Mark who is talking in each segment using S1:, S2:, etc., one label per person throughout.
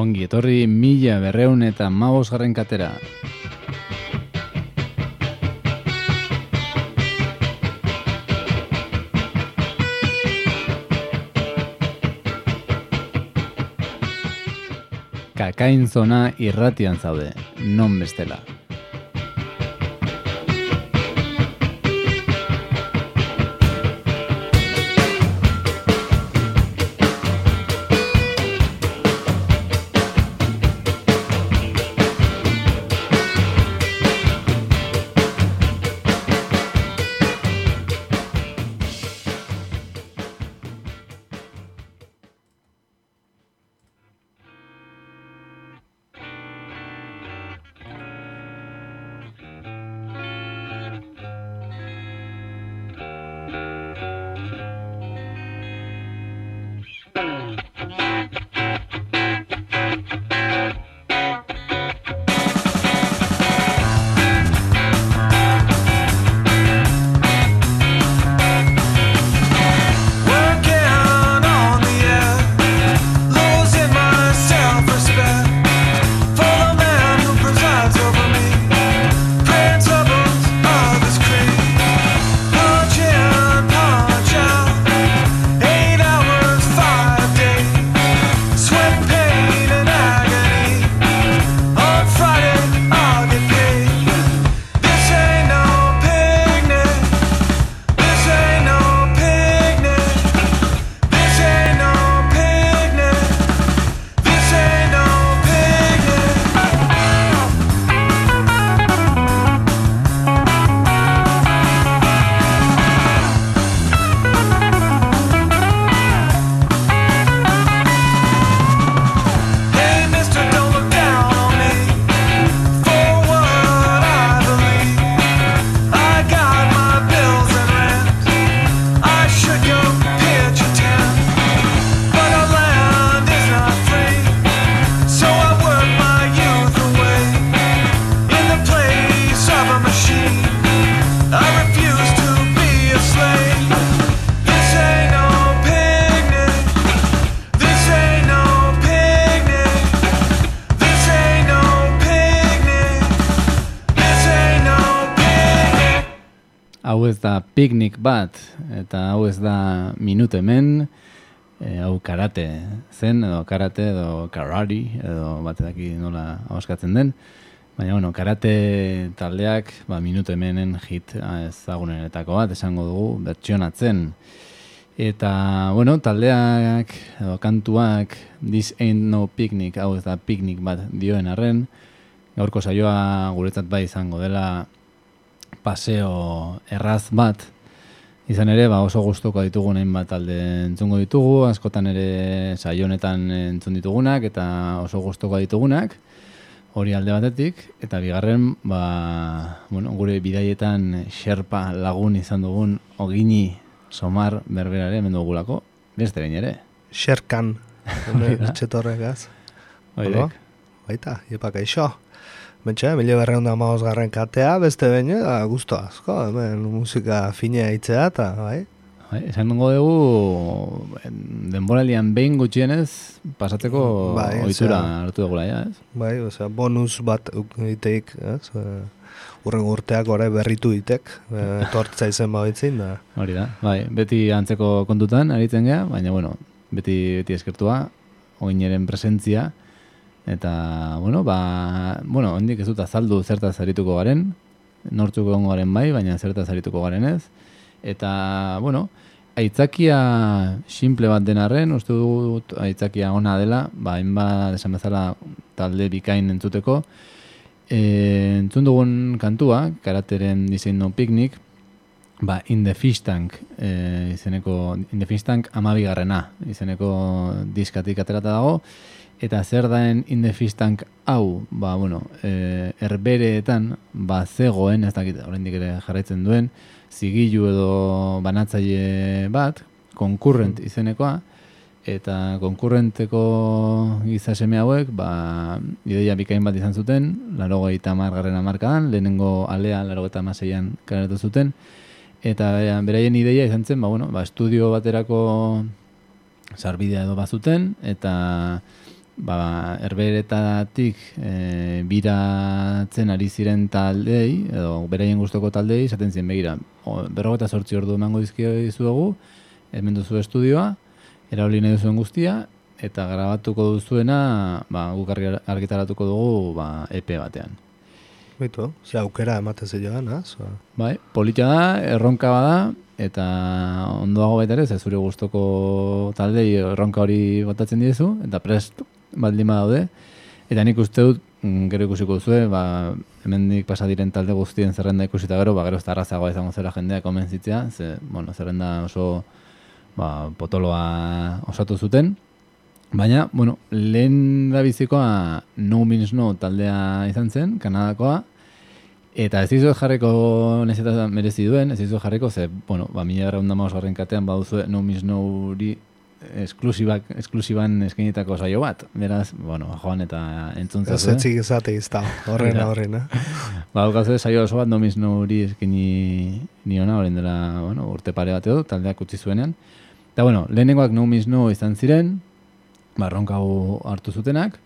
S1: Ongi, etorri mila berreun eta mabos garren katera. Kakain zona irratian zaude, non bestela. Piknik bat, eta hau ez da minut hemen, e, hau karate zen, edo karate, edo karari, edo bat edaki nola hauskatzen den. Baina, bueno, karate taldeak, ba, minut hemenen hit ezagunenetako bat, esango dugu, bertsionatzen. Eta, bueno, taldeak, edo kantuak, this ain't no picnic, hau ez da piknik bat dioen arren, gaurko saioa guretzat bai izango dela, paseo erraz bat, izan ere, ba oso gustuko ditugu nahin bat alde entzungo ditugu, askotan ere saionetan entzun ditugunak, eta oso gustuko ditugunak, hori alde batetik, eta bigarren, ba, bueno, gure bidaietan xerpa lagun izan dugun ogini somar berberare mendu gulako, beste bain ere.
S2: Xerkan, txetorregaz. Baita, iepak eixo. Bentsa, mila berreun da garren katea, beste baino, da, guztu asko, hemen musika finea itzea, eta, bai?
S1: Bai, esan dugu dugu, denboralian behin gutxienez, pasatzeko bai, oitura hartu dugula, ja, ez?
S2: Bai, osea, bonus bat iteik, ez? Urren urteak ore berritu itek, tortza izen babitzin, da.
S1: Hori da, bai, beti antzeko kontutan, aritzen gea, baina, bueno, beti, beti eskertua, oineren presentzia, Eta, bueno, ba, bueno, hondik ez dut azaldu zertaz arituko garen, nortzuk egon garen bai, baina zertaz arituko garen ez. Eta, bueno, aitzakia simple bat denarren, uste dut aitzakia ona dela, ba, hainba desan bezala talde bikain entzuteko. E, entzun dugun kantua, karateren diseinu piknik, ba, In the Fish Tank, e, izeneko, In the Fish Tank amabigarrena, izeneko diskatik aterata dago, Eta zer daen indefistak hau, ba, bueno, e, erbereetan, ba, zegoen, ez dakit, horrendik ere jarraitzen duen, zigilu edo banatzaile bat, konkurrent mm. izenekoa, eta konkurrenteko gizaseme hauek, ba, ideia bikain bat izan zuten, laro gaita margarren amarkadan, lehenengo alea laro gaita maseian karatu zuten, eta beraien ideia izan zen, ba, bueno, ba, estudio baterako sarbidea edo bazuten, eta ba, erberetatik e, biratzen ari ziren taldei, edo beraien gustoko taldei, esaten ziren begira, berrogeta sortzi ordu emango dizkio izu dugu, hemen duzu estudioa, erauli nahi duzuen guztia, eta grabatuko duzuena, ba, guk argitaratuko dugu ba, EP batean.
S2: Bitu, ze aukera emate joan, az?
S1: Bai, politia da, erronka bada, eta ondoago baita ere, zure gustoko taldei erronka hori botatzen diezu, eta prest baldin daude. Eta nik uste dut, mm, gero ikusiko duzue, ba, hemen nik pasadiren talde guztien zerrenda ikusita gero, ba, gero ez da arrazagoa izango zera jendea komenzitzea, ze, bueno, zerrenda oso ba, potoloa osatu zuten. Baina, bueno, lehen da bizikoa No Means No taldea izan zen, Kanadakoa, Eta ez dizu jarriko nezeta merezi duen, ez dizu jarriko, ze, bueno, ba, mila hundama osgarren katean baduzu no mis no uri esklusibak, esklusiban eskenitako saio bat. Beraz, bueno, joan eta entzun
S2: zazu. Ez etzik ezate izta, horren horren, eh?
S1: ba, okazu, saio oso bat no mis no uri eskini niona, horren dela, bueno, urte pare bat edo, taldeak utzi zuenean. Eta, bueno, lehenengoak no mis no izan ziren, barronka hartu zutenak,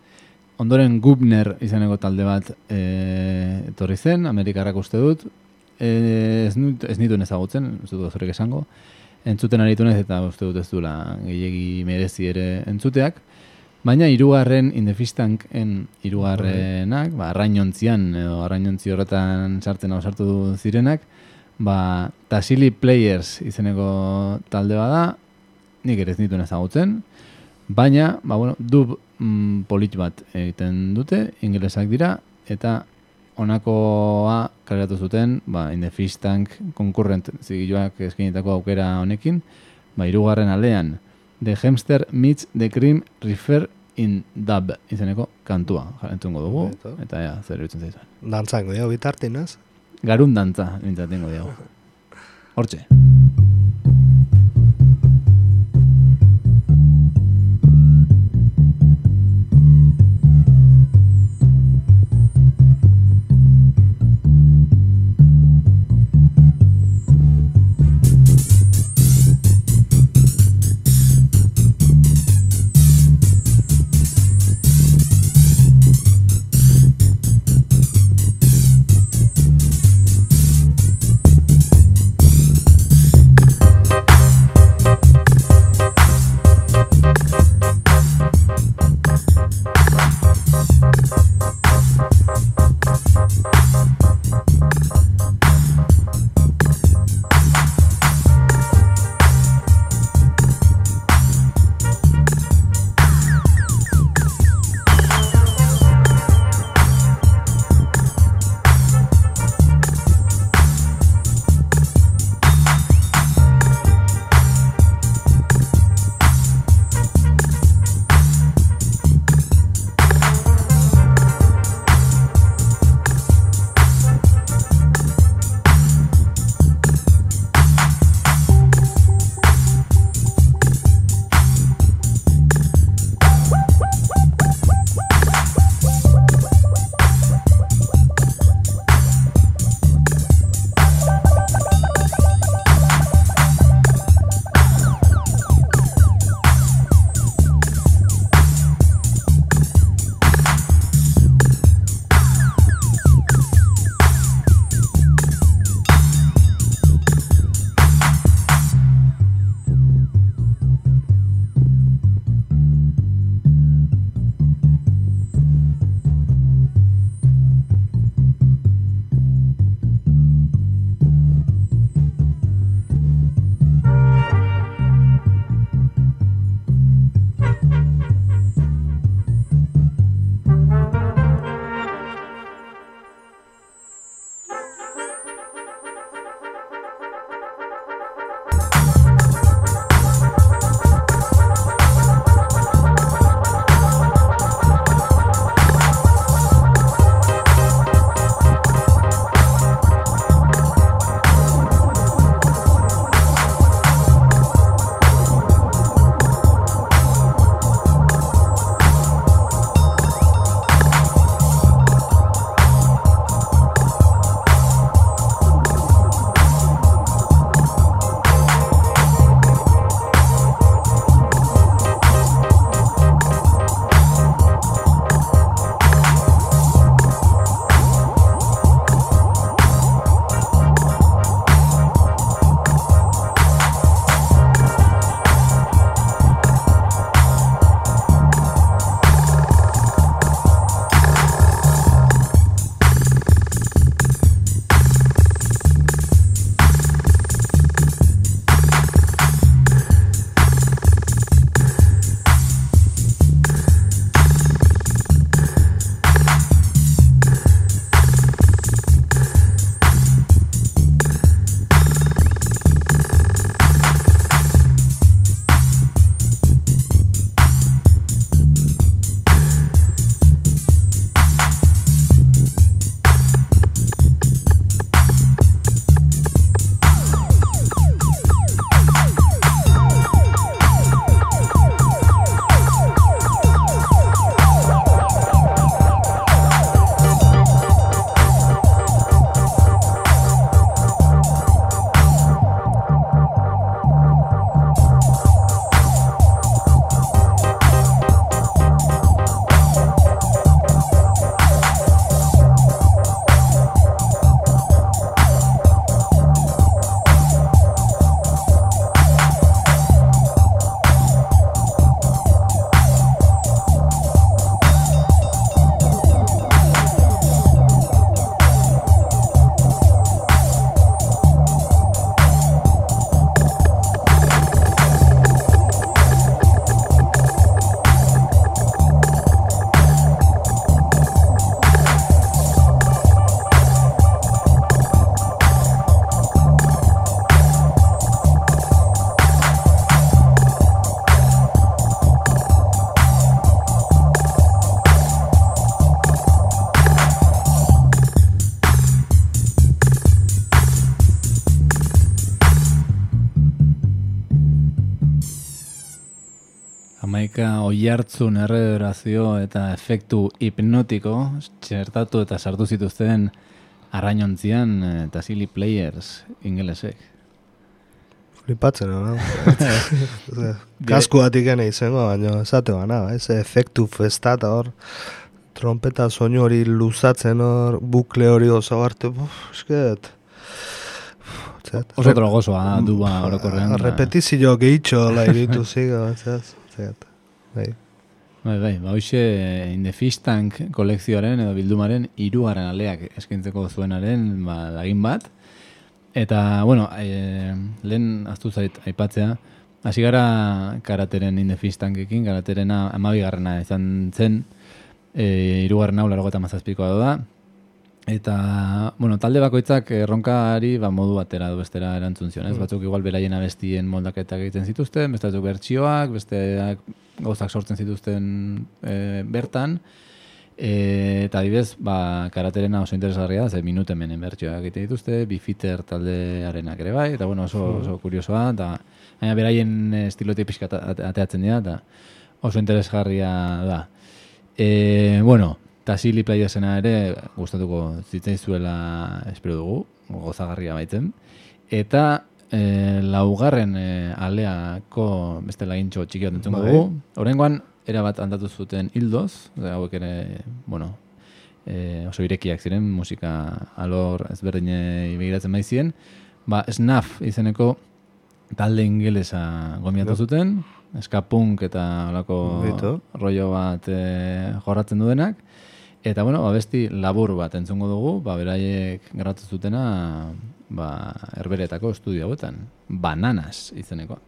S1: ondoren Gubner izaneko talde bat e, etorri zen, Amerikarrak uste dut, e, ez, nut, ez nituen ezagutzen, ez dut zorek esango, entzuten aritu eta uste dut ez duela gehiagi merezi ere entzuteak, baina hirugarren indefistank en hirugarrenak, ba, arrainontzian, edo arrainontzi horretan sartzen hau sartu zirenak, ba, Tasili Players izeneko talde bada, nik ere ez nituen ezagutzen, baina, ba, bueno, dub mm, polit bat egiten dute, ingelesak dira, eta honakoa kaleratu zuten, ba, in the fish tank konkurrent zigiloak eskenitako aukera honekin, ba, irugarren alean, The Hamster Meets the Cream Refer in Dub, izeneko kantua, jarentungo dugu, eta ja, zer dutzen zaizan.
S2: Dantzango dugu, bitartin, ez?
S1: Garun dantza, bintzatengo dugu. Hortxe. Maika oiartzun errederazio eta efektu hipnotiko txertatu eta sartu zituzten arrainontzian eta silly players ingelesek.
S2: Flipatzen, no? Kasku batik gane izango, baina esate bana, ez efektu festata hor, trompeta soinu hori luzatzen hor, bukle hori oso hartu, esket,
S1: Oso drogosoa du ba orokorrean.
S2: Repetizio gehitxo la iritu zigo, zet. Bai.
S1: Bai, bai, ba, hoxe in the fish tank kolekzioaren edo bildumaren iruaren aleak eskintzeko zuenaren ba, lagin bat. Eta, bueno, e, lehen aztu zait aipatzea, hasi gara karateren in the fish tankekin, karaterena amabigarrena izan zen, e, irugarren hau largo eta mazazpikoa da, Eta, bueno, talde bakoitzak erronkari ba, modu batera du bestera erantzun zion, ez? Mm. Batzuk igual beraien abestien moldaketak egiten zituzten, beste batzuk bertsioak, beste gauzak sortzen zituzten e, bertan. E, eta adibez, ba, karaterena oso interesgarria da, ze minute menen bertsioak egiten dituzte, bifiter taldearenak ere bai, eta bueno, oso, mm. oso kuriosoa, eta baina beraien estilotik pixka ateatzen dira, eta oso interesgarria da. E, bueno, Eta Silly Playersena ere gustatuko zuela espero dugu, gozagarria baitzen. Eta e, laugarren e, aleako beste lagintxo txiki bat entzuko bai. dugu. Horrengoan, erabat andatu zuten hildoz, hauek ere, bueno, e, oso irekiak ziren, musika alor ezberdine begiratzen maizien. Ba, Snaf izeneko talde ingelesa gomiatu zuten, eskapunk eta olako rollo bat e, jorratzen duenak. Eta bueno, ba, besti labur bat entzungo dugu, ba, beraiek gratu zutena ba, erberetako estudio hauetan. Bananas izeneko.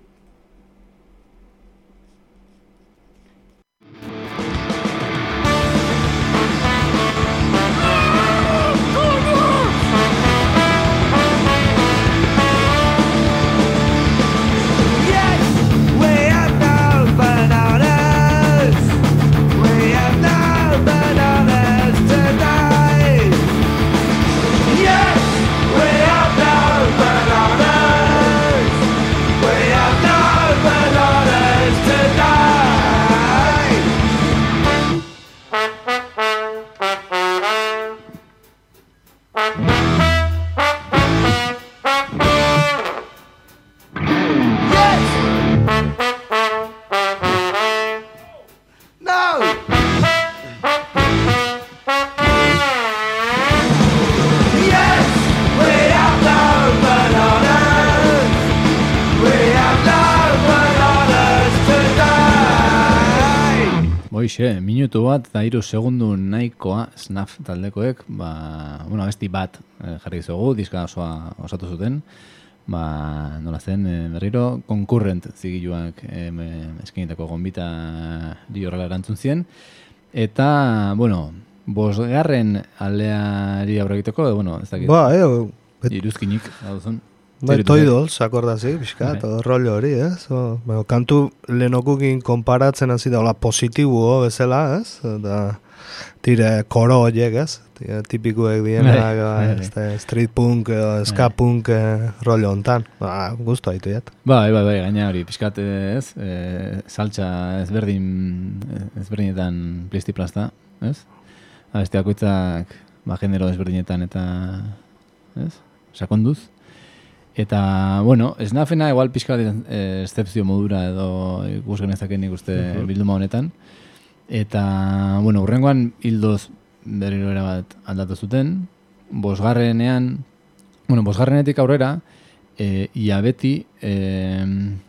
S1: Bat eta iru segundu nahikoa snaf taldekoek, ba, bueno, besti bat eh, jarri zugu, diska osoa osatu zuten, ba, nola zen, eh, berriro, konkurrent zigiluak eh, eskenitako gombita di horrela erantzun zien, eta, bueno, bosgarren aldeari aurregiteko, bueno, ez dakit,
S2: ba, eh,
S1: iruzkinik, hau zun.
S2: Bai, toi dol, sakordazi, pixka, bai. rollo hori, ez? O, bueno, kantu lehenokukin konparatzen hasi da, hola, positibo bezala, ez? Eta tire koro horiek, ez? Tire tipikuek dienak, bai, ba, street punk, ska punk eh, rollo ontan. Ba, guztu haitu jat.
S1: Bai, bai, bai, gaina hori, pixkat, ez? E, saltza ezberdin, ezberdinetan plistiplasta, ez? Abestiakoitzak, ba, genero ezberdinetan eta, ez? Sakonduz. Eta, bueno, esnafena igual pixka eh, excepzio modura edo ikus genezaken ikuste uh -huh. bilduma honetan. Eta, bueno, urrengoan hildoz berriro bat aldatu zuten. Bosgarrenean, bueno, bosgarrenetik aurrera, e, ia beti, e,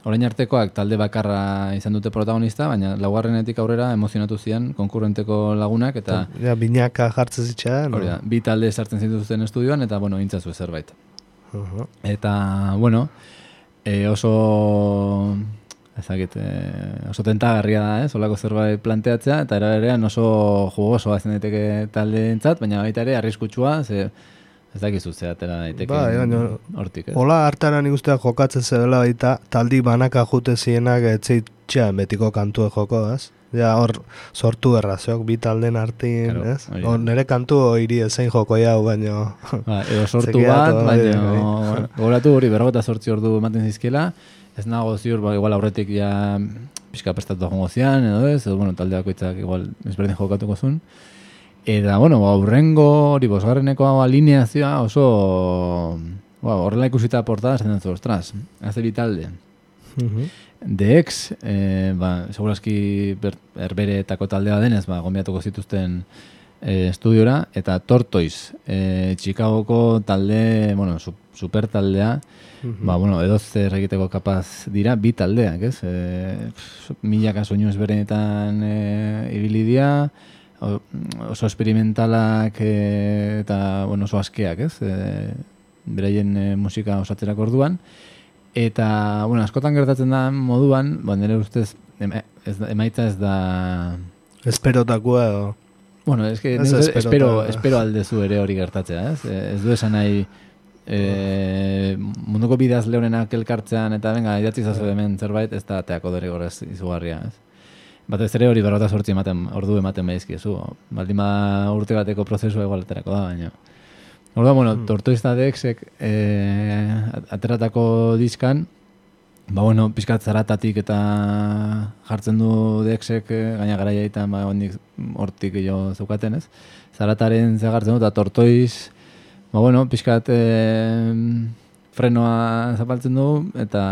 S1: orain artekoak talde bakarra izan dute protagonista, baina laugarrenetik aurrera emozionatu zian konkurrenteko lagunak, eta...
S2: Ja, binaka jartzen zitsa,
S1: no? bi talde sartzen zituzten estudioan, eta, bueno, intzazu zerbait. Eta, bueno, e, oso ezakit, e, oso tentagarria da, eh, solako zerbait planteatzea, eta era berean oso jugosoa zen daiteke talde entzat, baina baita ere arriskutsua, ze ez dakizu ze atera daiteke ba, hortik.
S2: Hola hartara nik usteak jokatzen zedela baita, taldi banaka jute zienak etzeitxean betiko kantue joko, ez? Ja, hor sortu errazioak bi talden artin, claro, ez? Hor nere kantu hiri ezein joko jau, baino...
S1: Ba, edo sortu bat, baino... Goratu hori berrogota sortzi ordu ematen zizkiela, ez nago ziur, ba, igual aurretik ja pixka prestatu jongo zian, edo ez, edo, bueno, taldeako itzak igual ezberdin jokatuko zuen. Eta, bueno, ba, urrengo hori bosgarreneko alineazioa oso ba, horrela ikusita portada zen zu, ostras, haze bitalde. Uh The X, e, ba, seguraski erbereetako taldea denez, ba, gombiatuko zituzten e, estudiora, eta Tortoise, e, Chicagoko talde, bueno, super taldea, ba, bueno, edo zer egiteko kapaz dira, bi taldeak, ez? E, milaka soinu ezberenetan e, ibilidia, oso experimentalak e, eta, bueno, oso askeak, ez? E, beraien e, musika osatzerak orduan, eta, bueno, askotan gertatzen da moduan, ba, nire ustez, ez, emaitza ez da...
S2: Esperotakoa edo...
S1: Bueno, es que espero, espero aldezu ere hori gertatzea, ez? Ez du esan nahi e, munduko bidaz leonenak elkartzean eta venga, idatzi zazu hemen zerbait, ez da teako dure gorez izugarria, ez? Bat ez ere hori berrota sortzi ematen, ordu ematen behizki, zu. Baldima urte bateko prozesua igualaterako da, baina. Orda, bueno, mm. tortoizta dexek e, ateratako diskan, ba, bueno, pizkat zaratatik eta jartzen du dexek, gaina garaia eta ba, hortik jo zeukaten, ez? Zarataren zegartzen du, eta tortoiz, Ba, bueno, pixkat e, frenoa zapaltzen du, eta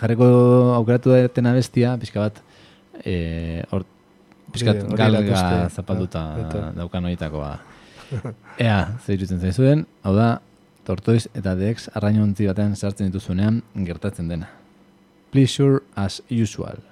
S1: jarreko aukeratu da bestia, pixka bat, e, or, pixkat Bide, galga zapalduta ah, daukan horietakoa. Ea, zer irutzen zaizuen, hau da, tortoiz eta dex arrainontzi baten sartzen dituzunean gertatzen dena. Pleasure as usual.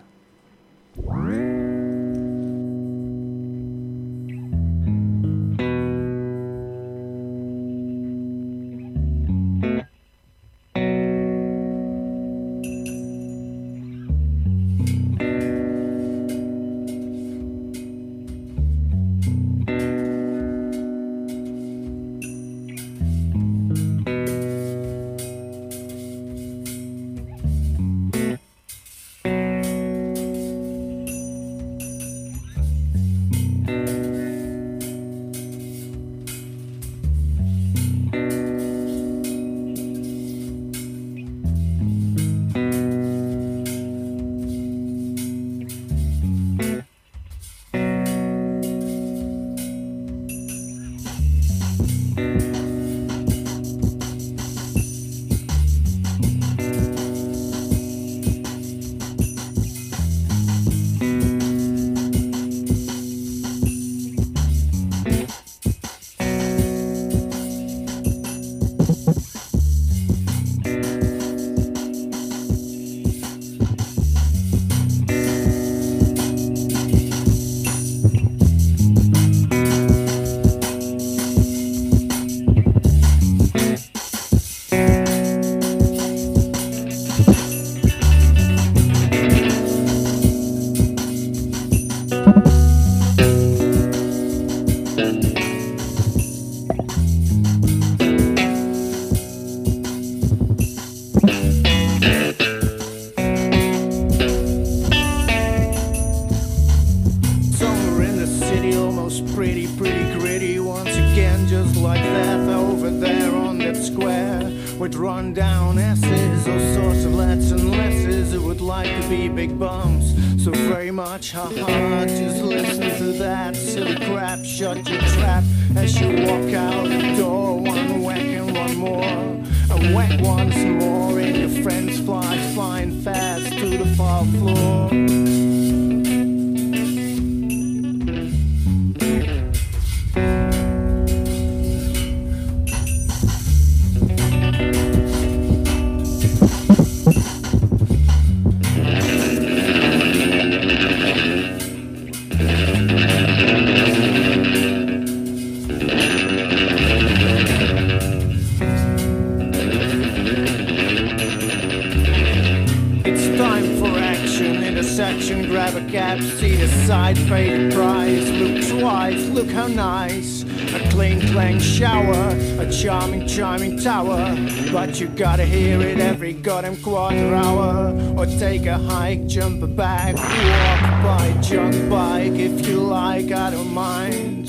S3: a hike, jump a bag, walk by, junk bike if you like, I don't mind.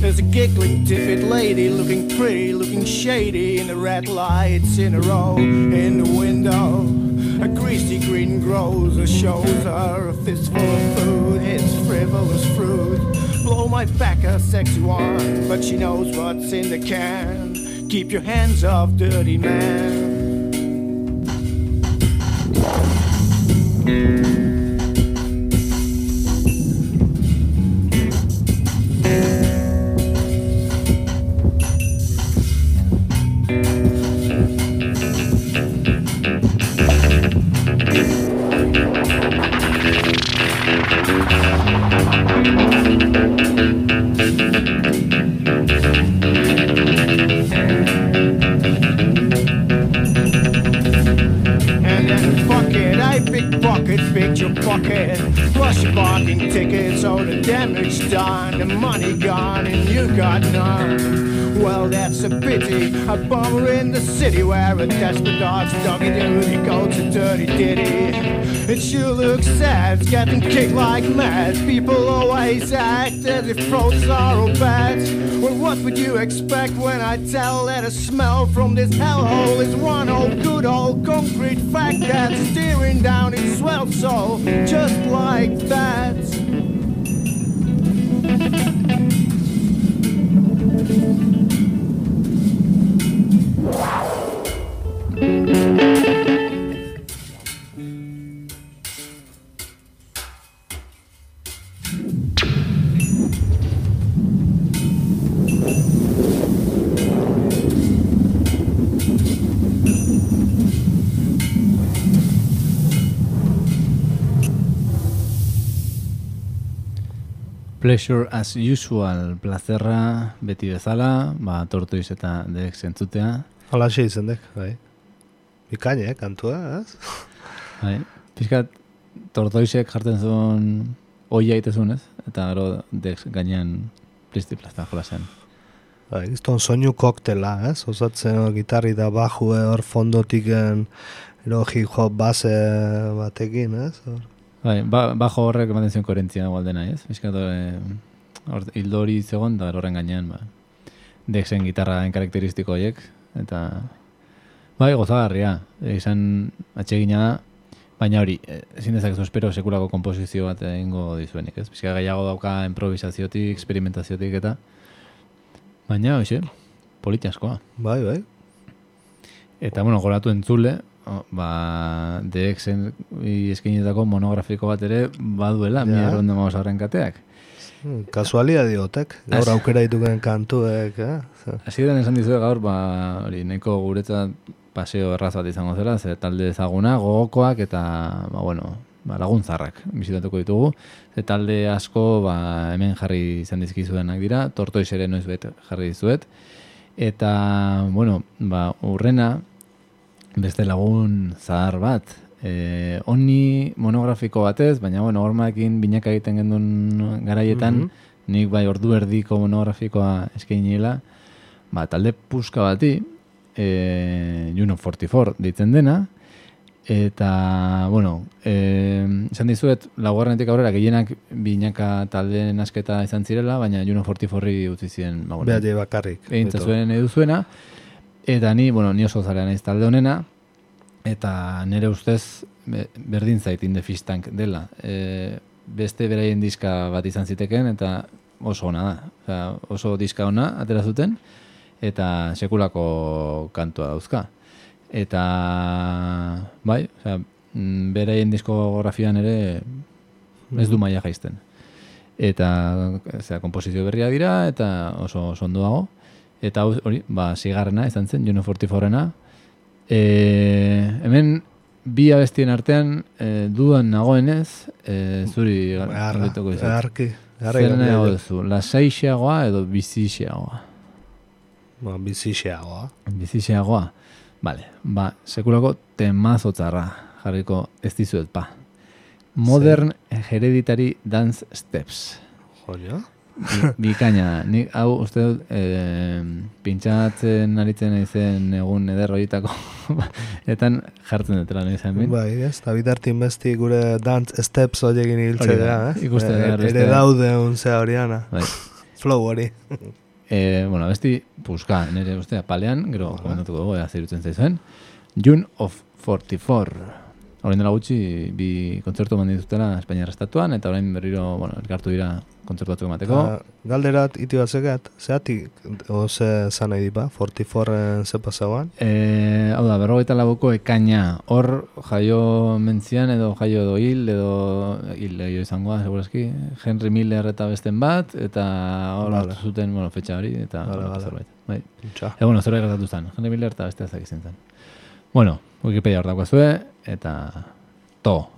S3: There's a giggling, diffid lady looking pretty, looking shady in the red lights in a row, in the window. A greasy green grocer shows her a fistful of food, it's frivolous fruit. Blow my back, a sexy one, but she knows what's in the can. Keep your hands off, dirty man. In the city where a desperate dog's doggy duty goes a dirty ditty. It sure looks sad, getting kicked like mad. People always act as if throats are all bad. Well, what would you expect when I tell that a smell from this hellhole is one old good old concrete fact that's steering down its swell soul, just like that.
S1: Pleasure as usual, plazerra beti bezala, ba, tortoiz eta dek zentzutea.
S2: Alaxe izen dek, bai. Bikaine, eh, kantua, ez?
S1: Bai, pizkat tortoizek jartzen zuen oia itezun, ez? Eta gero dek gainean plisti plazta jolasen.
S2: Bai, izton soinu koktela, ez? Osatzen gitarri da bajue hor fondotiken ero hip hop base batekin, ez? Hor.
S1: Bai, ba, bajo horrek ematen zuen koherentzia gualdena, ez? Pizkat eh, hildo hori zegoen, da horren gainean, ba. Dek zen gitarraen karakteristiko horiek, eta bai, gozagarria, izan atsegina da, baina hori, eh, ezin dezakezu espero sekulako komposizio bat egingo dizuenik, ez? Pizka gehiago dauka improvisaziotik, experimentaziotik eta baina, hoxe, politi askoa.
S2: Bai, bai.
S1: Eta, bueno, goratu entzule, o, ba, DX-en eskenetako monografiko bat ere baduela,
S2: Ja.
S1: ja. mi erronde maus horren kateak.
S2: Hmm, Kasualia diotek, gaur aukera dituken kantuek, eh? Ze-
S1: Hasieran esan dizuet gaur, ba, hori, nahiko guretzat paseo erraz bat izango zela, ze talde ezaguna, gogokoak eta, ba, bueno, ba, laguntzarrak bizitatuko ditugu. Ze talde asko, ba, hemen jarri izan dizkizuenak dira, tortoiz ere noiz bet jarri dizuet. Eta, bueno, ba, urrena, beste lagun zahar bat, e, honi monografiko batez, baina, bueno, hormakin binaka egiten gendun garaietan,
S2: Mhm.
S1: nik bai ordu erdiko monografikoa eskainila, ba, talde puska bati, e, Juno 44 ditzen dena, eta, bueno, e, esan dizuet, laugarrenetik aurrera, gehienak binaka taldeen asketa izan zirela, baina Juno 44 utzi ziren, ba, bueno,
S2: Behatze bakarrik. Beto.
S1: zuen edu zuena, eta ni, bueno, ni oso zarea naiz talde honena, eta nire ustez be- berdin zait in the dela. E, beste beraien diska bat izan ziteken, eta oso ona da. Osea, oso diska ona atera zuten, eta sekulako kantua dauzka. Eta, bai, osea, mm, beraien diskografian ere ez du maila jaisten. Eta, osea, komposizio berria dira, eta oso, oso ondo dago. Eta hori, ba, sigarrena izan zen, Juno 44-ena. E, hemen bi abestien artean e, dudan nagoenez, e, zuri galdetuko dizut.
S2: beharki. Beharra
S1: Zer
S2: behar.
S1: duzu, lasaixeagoa edo bizixeagoa?
S2: Ba, bizixeagoa.
S1: Bizixeagoa? Vale, ba, sekulako temazotzarra jarriko ez dizuet pa. Modern Hereditary Dance Steps.
S2: Joño.
S1: Bi- Bikaina, nik hau uste dut e, pintxatzen aritzen naizen egun eder horietako etan jartzen dutela nahi zen bin.
S2: Bai, ez, da bitartin besti gure dance steps horiekin
S1: Hori
S2: hiltzea,
S1: da,
S2: eh?
S1: ikusten
S2: Eh,
S1: da, beste-
S2: Ere daude unzea horiana.
S1: Bai.
S2: Flow hori.
S1: E, bueno, besti puska, nire ustea palean, gero komentatuko dugu, ea zerutzen zaizuen. June of 44. Horrein dela gutxi, bi kontzertu eman dituztela Espainiar Estatuan, eta orain berriro, bueno, elkartu dira kontzertu emateko.
S2: galderat, iti bat zegat, zeatik, oze zan nahi dipa, 44 ze pasauan?
S1: E, hau da, berrogeita labuko ekaina, hor jaio mentzian edo jaio edo hil, edo hil edo izangoa, segurazki, Henry Miller eta besten bat, eta hor vale. zuten, bueno, fetxa hori, eta
S2: vale, vale.
S1: zerbait. Bai. E, bueno, zerbait gertatu zen, Henry Miller eta beste ezak izan zen. Bueno, Wikipedia hor dagoazue, eta to.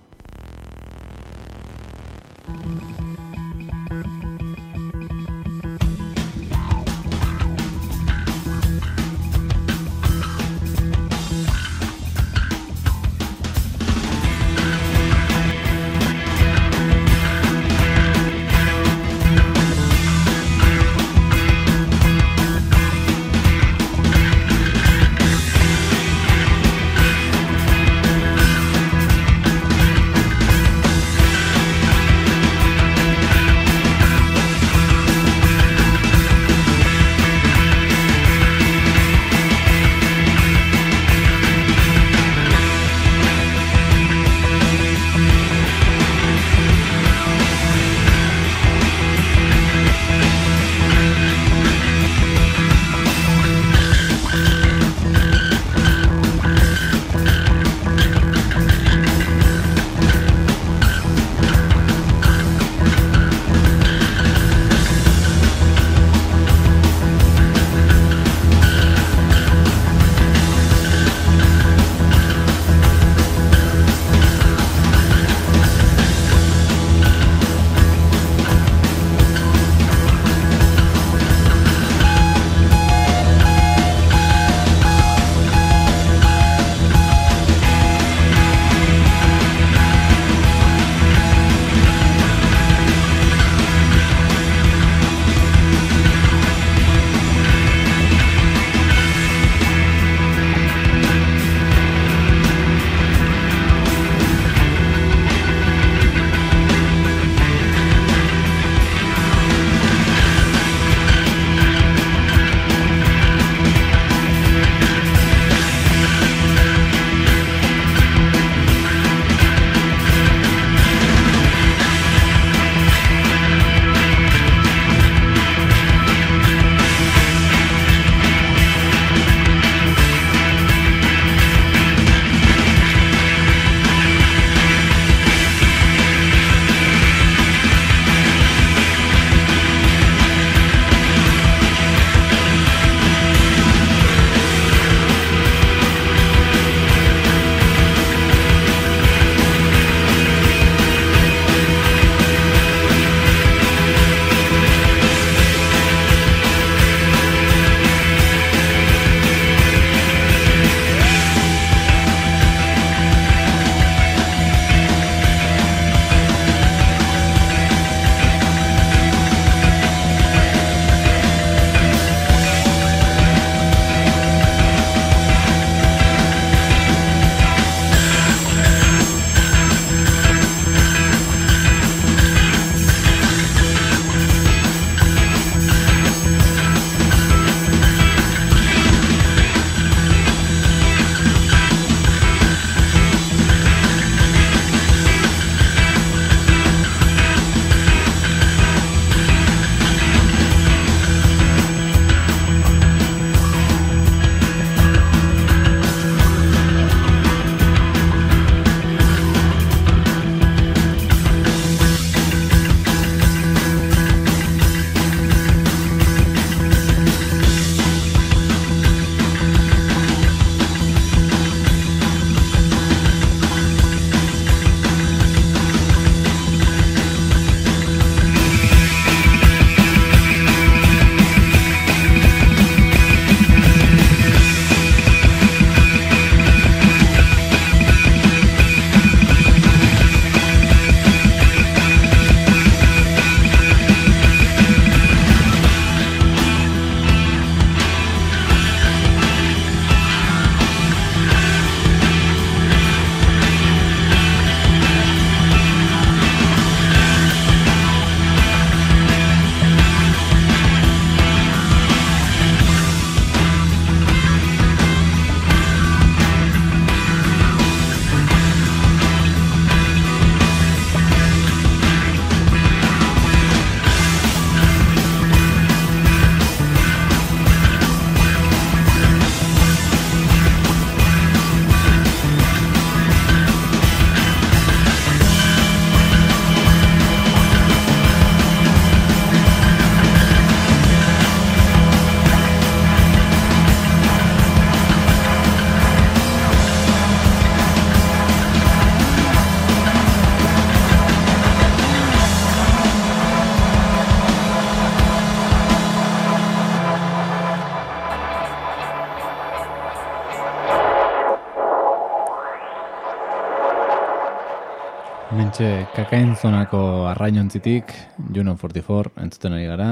S1: Mentxe, kakain zonako arrainontzitik, Juno 44, entzuten ari gara,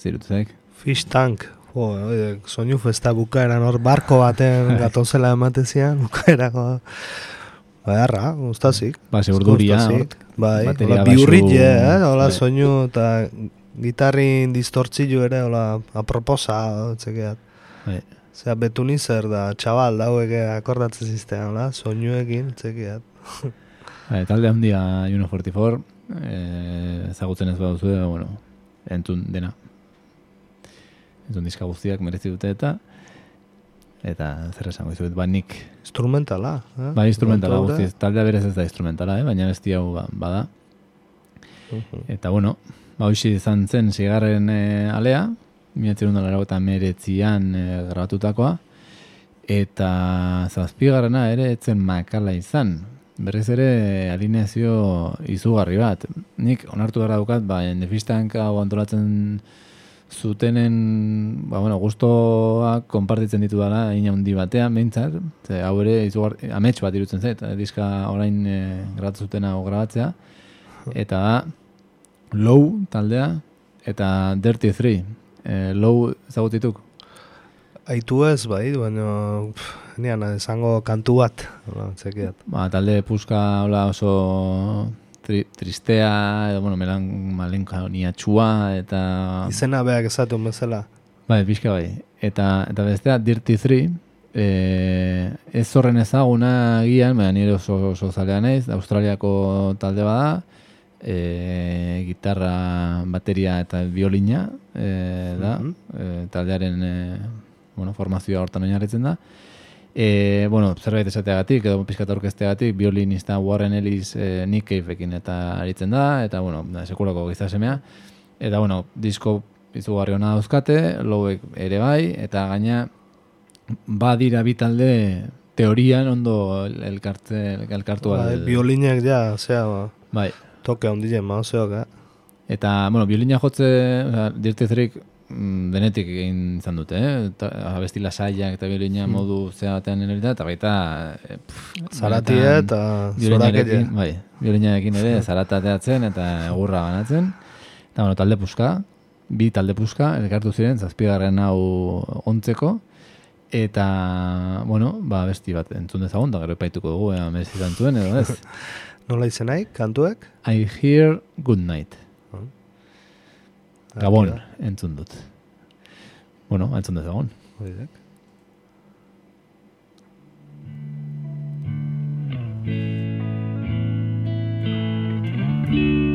S1: zirutuzek.
S2: Fish Tank, jo, oide, soinu festa bukaeran hor barko baten gatozela ematezian, bukaerako. Badarra, ustazik.
S1: Ba, segurduria.
S2: Bai, hola biurritxe,
S1: basu-
S2: eh? Hola
S1: bai.
S2: soinu eta gitarrin distortzillu ere, hola, aproposa, txekeat.
S1: Bai.
S2: Zea, betuni da, txabal, dauek akordatzen ziztean, hola, soinuekin, txekeat.
S1: Bai, talde handia Juno 44, eh, ezagutzen ez baduzu, bueno, entzun dena. Entzun diska guztiak merezi dute eta eta zer esango dizuet, ba nik
S2: Instrumentala, eh?
S1: Ba, instrumentala guztiz, taldea berez ez da instrumentala, eh? baina besti hau ba- bada.
S2: Mhm.
S1: Eta bueno, ba, hoxi izan zen zigarren e, alea, miatzerun dara eta meretzian e, grabatutakoa, eta zazpigarrena ere etzen makala izan. Berriz ere alineazio izugarri bat. Nik onartu gara daukat, ba, nefistank hau antolatzen zutenen, ba, bueno, gustoak konpartitzen ditu dela ina handi batean, behintzat, ze hau ere izugar, amets bat irutzen zait, eh, diska orain e, grabatu zutena hau grabatzea, eta da, Low taldea, eta Dirty 3. E, low ezagutituk?
S2: Aitu ez, bai, baina pff, nian esango kantu bat, hola, txekeat.
S1: Ba, talde puska hola oso tri, tristea, edo, bueno, melan malenkoniatxua, eta...
S2: Izena beak esatun bezala.
S1: Bai, pixka bai. Eta, eta bestea, Dirty 3, e, ez horren ezaguna gian, baina nire oso, oso zalea naiz, Australiako talde bada, e, gitarra, bateria eta violina e, da,
S2: Mhm.
S1: e, taldearen e, bueno, formazioa hortan oinarritzen da. E, bueno, zerbait esateagatik, edo pizkat orkesteagatik, violinista Warren Ellis e, Nick Cave-ekin eta aritzen da, eta bueno, sekulako gizasemea. Eta bueno, disko izugarri hona dauzkate, lowek ere bai, eta gaina badira bi talde teorian ondo el- elkartze, elkartu
S2: Ba,
S1: al-
S2: biolinak ja, zea, ba,
S1: Bai.
S2: toke ondile, mauzeok, eh?
S1: Eta, bueno, biolina jotze, Dirty Threek, mm, denetik egin izan dute, eh? Ta, abesti lasaiak eta biolina modu zea batean erorita, eta baita... eh, pff,
S2: Zaratie
S1: benetan
S2: eta zorakeria.
S1: Bai, violinarekin ere zarata ateatzen eta egurra banatzen. Eta, bueno, talde puska, bi talde puska, elkartu ziren, zazpigarren hau ontzeko, eta, bueno, ba, besti bat entzun dezagun, da gero epaituko dugu, ea merezi zuen edo ez.
S2: Nola izenai, kantuek?
S1: I hear good night. Gabon,
S2: Argi da.
S1: entzun dut. Bueno, entzun dezagun.
S2: Oidek.
S3: I hear the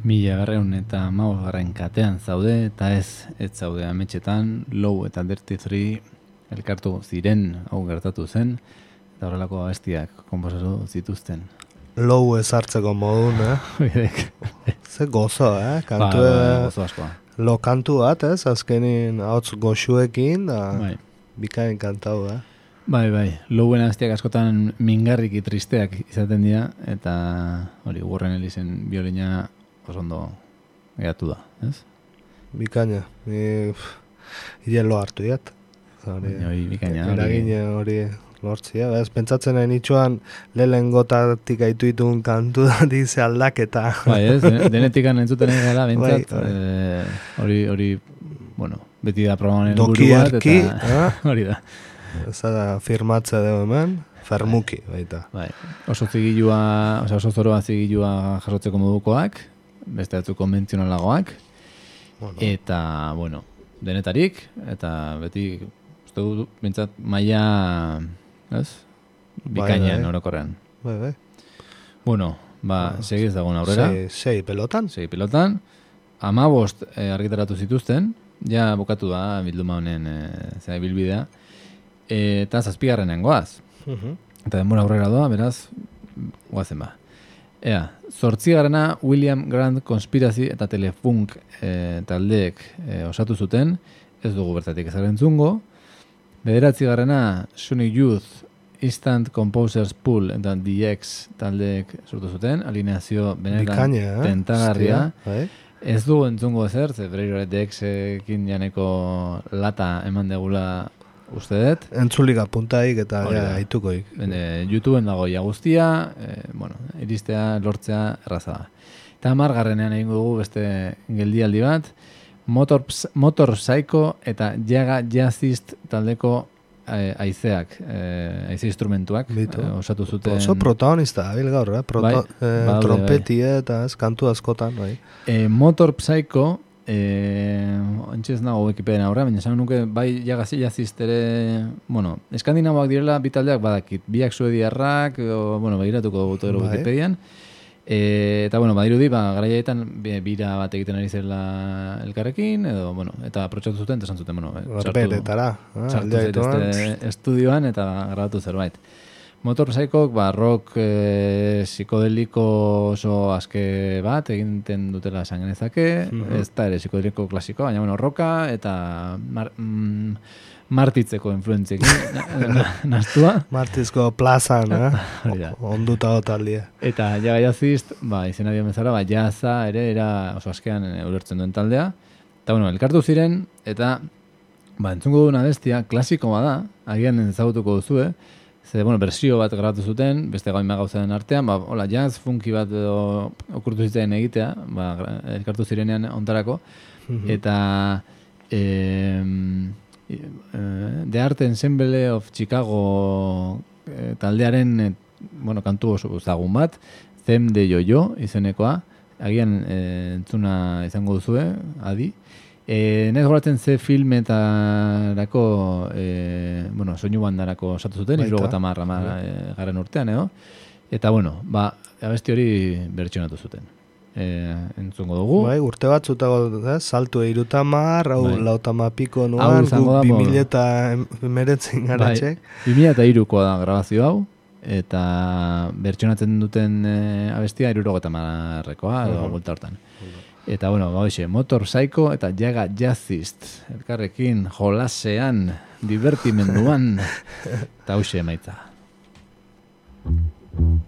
S1: Mila garreun eta maus garren katean zaude, eta ez, ez zaude ametxetan, low eta dirty free elkartu ziren, hau gertatu zen, eta horrelako abestiak komposatu zituzten.
S2: Low ezartzeko modun, eh? Ze gozo, eh? Kantu,
S1: ba, ba, gozo askoa.
S2: Lo kantu bat, ez? Azkenin hotz goxuekin, da
S1: Bai.
S2: bikain kantau, eh?
S1: Bai, bai, louen aztiak askotan mingarriki tristeak izaten dira, eta hori, gurren elizen biolina oso ondo geratu da, ez?
S2: Bikaina, ni irien lo hartu iat. Hori,
S1: bikaina,
S2: Eragine hori lortzia, bez, pentsatzen nahi nitxuan lehen gotatik aitu ditun kantu da dize aldaketa.
S1: Bai, ez, den- denetikan entzuten egin gara, bintzat,
S2: Bai, bai.
S1: eh, hori, hori, bueno, beti da programaren
S2: Doki
S1: bat, eta
S2: eh?
S1: hori da.
S2: Ez da firmatze dugu hemen, fermuki, baita.
S1: Bai, oso zigilua, oso zoroa zigilua jasotzeko modukoak, beste batzu konbentzionalagoak,
S2: Bueno,
S1: eta, bueno, denetarik, eta beti, uste dut, bintzat, maia, ez? Bikainan,
S2: bai.
S1: orokorrean.
S2: bai, bai.
S1: Bueno, ba,
S2: Ah,
S1: segiz dagoen aurrera.
S2: Sei, sei pelotan?
S1: sei pilotan, amabost eh, argitaratu zituzten, ja bukatu da bilduma honen eh, zera bilbidea, e, eta zazpigarrenen goaz.
S2: Mhm.
S1: Eta denbora aurrera doa, beraz, goazen ba. Ea, zortzigarrena William Grant konspirazi eta telefunk e, taldeek e, osatu zuten, ez dugu bertatik ezaren zungo. Bederatzigarrena Sonic Youth Instant Composers Pool eta DX taldeek sortu zuten, alineazio benetan
S2: eh?
S1: tentagarria.
S2: Bai.
S1: Ez du entzungo ezer, ze Breiro DX-ekin janeko lata eman degula uste dut.
S2: Entzulik apuntaik eta ja, aitukoik.
S1: E, YouTubeen dago ja guztia, e, bueno, iristea, lortzea, erraza da. Eta margarrenean egingo dugu beste geldialdi bat, Motor, Motor Psycho eta Jaga Jazzist taldeko e, aizeak, e, aize instrumentuak
S2: Bitu.
S1: e, osatu zuten.
S2: Oso protagonista, abil gaur, eh? Proto,
S1: Bai,
S2: eh,
S1: badaude,
S2: trompeti eta ez, kantu askotan, bai.
S1: E, Motor Psycho, e, ontsi ez nago Wikipedian aurra, baina esan nuke bai jagazi jazist ere, bueno, eskandinaboak direla bi taldeak badakit, biak suediarrak, o, bueno, begiratuko dugu gero
S2: Bai.
S1: Wikipedian, E, eta bueno, badirudi, ba, garaietan bi- bira bat egiten ari zela elkarrekin, edo, bueno, eta aprotxatu zuten, esan zuten, bueno, eh,
S2: Berberetara. ah,
S1: sartu
S2: aldea dituan.
S1: zaitezte estudioan eta Motor Psychok, ba, rock e, psikodeliko oso aske bat egiten dutela esan genezake,
S2: Mhm.
S1: ez da ere psikodeliko klasikoa, baina bueno, roka eta mar, mm, martitzeko na- nastua.
S2: Martizko plazan, eh? Onduta otaldia.
S1: Eta jaga jazist, ba, izena dio bezala, ba, jaza ere era oso askean e, ulertzen duen taldea. Eta bueno, elkartu ziren, eta ba, entzungo duen abestia, klasiko bada, agian ezagutuko duzue, ze, bueno, bersio bat grabatu zuten, beste gain gauzaren artean, ba, hola, jazz, funky bat edo okurtu zitzen egitea, ba, elkartu zirenean ontarako,
S2: Mhm.
S1: eta em, eh, The Art Ensemble of Chicago eh, taldearen eh, bueno, kantu oso ezagun bat, Them de Jojo izenekoa, agian eh, entzuna izango duzue, adi. E, Nez goratzen ze filmetarako, e, bueno, soinu bandarako osatu zuten, iruro gota marra e, garen urtean, edo? Eta, bueno, ba, abesti hori bertsionatu zuten. E, entzungo dugu.
S2: Bai, urte batzutako, eh? saltu eirutamar, hau
S1: Bai.
S2: lautama piko
S1: Hau
S2: nuan,
S1: da,
S2: gu
S1: mo-
S2: 2000 eta emeretzin gara
S1: Bai,
S2: txek.
S1: 2003koa da grabazio hau, eta bertsionatzen duten e, abestia irurogeta marrekoa, edo bulta hortan. Eta, bueno, ba, hoxe, Motor Psycho eta Jaga Jazzist, elkarrekin jolasean, divertimenduan, eta hoxe emaitza.
S3: Thank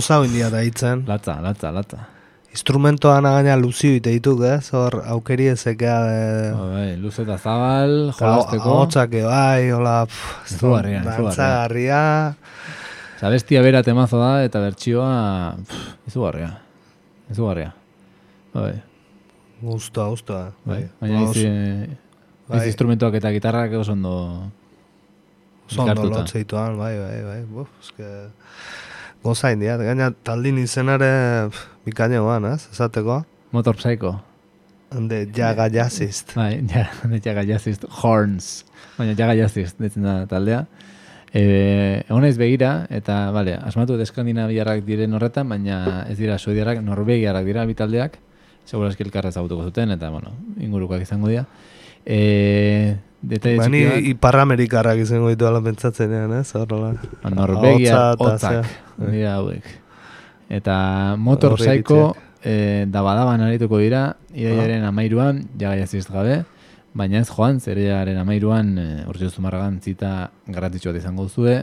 S2: Goza india da hitzen.
S1: Latza, latza, latza.
S2: Instrumentoan gaina luzio ite dituk, ez? Hor, aukeri ezekea...
S1: Ba, bai, luze eta zabal,
S2: Eta
S1: jolasteko.
S2: Ahotsak bai, hola... pff, ez
S1: Izugarria,
S2: da-
S1: izugarria.
S2: Dantzagarria...
S1: Osa, bestia bera temazo da, eta bertsioa, pff, izugarria. Izugarria. Bai,
S2: Guztua, guztua.
S1: bai. Baina
S2: Oso-
S1: izi,
S2: bai.
S1: instrumentuak eta gitarrak oso ondo
S2: Oso ondo lotzeituan, bai, bai, bai. Buf, eske... Goza india, gaina taldin izenare pff, bikaina guan, ez? Esateko.
S1: Motor Psycho.
S2: Hande, jaga jazist.
S1: Bai, ja, de jaga jazzist, horns. Baina jaga jazzist, ditzen da taldea. E, Honaiz begira, eta, bale, asmatu dut eskandinaviarrak diren horretan, baina ez dira suediarrak, norvegiarrak dira bi taldeak, segurazki elkarra ezagutuko zuten, eta, bueno, ingurukoak izango dira. E, detaile
S2: Bani
S1: txiki bat,
S2: Iparramerikarrak izango ditu ala pentsatzenean, ez? Horrela.
S1: ba, Norvegia hotzak,
S2: zea.
S1: dira hauek. Eta Motor
S2: Horri
S1: Psycho
S2: iritziak.
S1: e, dabadaban arituko dira, iraiaren amairuan, jaga jazzist gabe, baina ez joan, zerearen amairuan, e, urtsu zumarragan zita garrantzitsu bat izango duzue,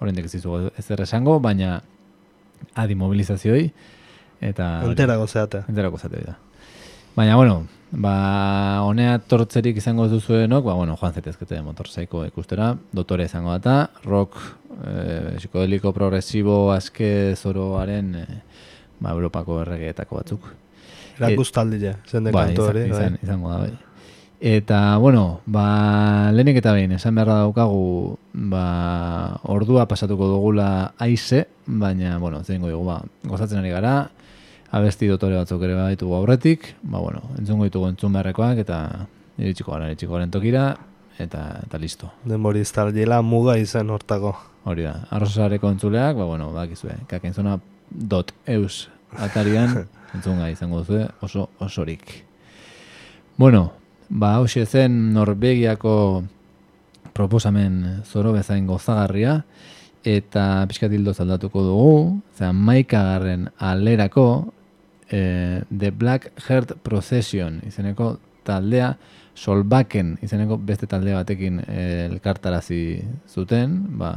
S1: oraindik ez dizugu ezer esango, baina adi mobilizazioi, eta...
S2: Enterako zeate.
S1: Enterako zate da. Baina, bueno, ba, honea tortzerik izango duzuenok, ba, bueno, joan zetezkete motorzaiko ikustera, dotore izango data, rock, e, psikodeliko progresibo aske zoroaren, e, ba, Europako erregeetako batzuk.
S2: Erakustaldia, zen de
S1: Bai,
S2: kantu
S1: izan,
S2: hori. bai.
S1: izan, izango da, bai. Eta, bueno, ba, lehenik eta behin, esan beharra daukagu, ba, ordua pasatuko dugula aize, baina, bueno, zein dugu, ba, gozatzen ari gara, abesti dotore batzuk ere baditugu aurretik, ba, bueno, entzungo ditugu entzun beharrekoak, eta iritsiko gara, iritsiko garen tokira, eta, eta listo.
S2: Denbori estaldiela muga izen hortako.
S1: Hori da, arrozareko entzuleak, ba, bueno, bakizue, kakentzuna dot eus atarian entzunga izango duzu oso osorik. Bueno, ba, hauxe zen Norvegiako proposamen zoro bezain gozagarria, eta pixkat hildo zaldatuko dugu, zean maikagarren alerako eh, The Black Heart Procession izeneko taldea, Solbaken izeneko beste talde batekin eh, elkartarazi zuten, ba,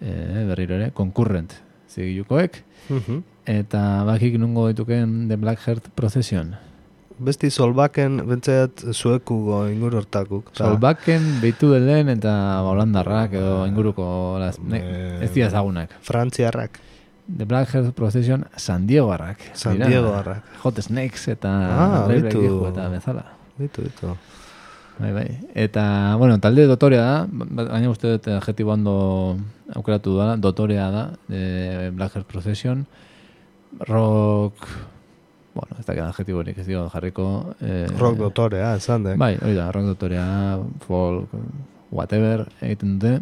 S1: eh, berriro ere, konkurrent zigilukoek, eta bakik nungo dituken The Black Heart Procession.
S2: Besti solbaken, bentzat zuekugo ingur hortakuk. Ta-
S1: Solbaken behitu delen eta holandarrak edo inguruko las, ne, ez dira ezagunak.
S2: Frantziarrak,
S1: The Black Heart Procession San Diegoarrak.
S2: San
S1: dira.
S2: Diegoarrak.
S1: Hot Snakes eta
S2: Ah, bitu.
S1: Bregijo eta bezala.
S2: Ditu, ditu.
S1: Bai, bai. Eta, bueno, talde dotorea da, ba- baina uste dut adjetibo ondo aukeratu da, dotorea da, de Black Heart Procession, rock, bueno, ez dakit adjetiborik ez dio jarriko. Eh,
S2: Rock dotorea, esan dek.
S1: Bai, hori da, rock dotorea, folk, whatever, egiten dute.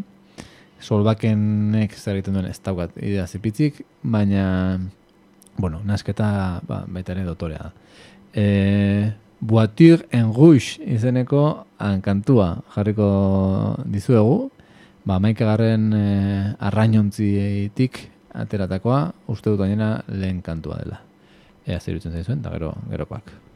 S1: Solbakenek zer egiten duen ez daukat idea zipitzik, baina, bueno, nasketa ba, baita ere dotorea da. E, Boature en Rouge izeneko hankantua jarriko dizuegu, ba, maikagarren e, arrainontzitik ateratakoa, uste dut gainera lehen kantua dela. Ea zer zaizuen, eta gero, gerokoak.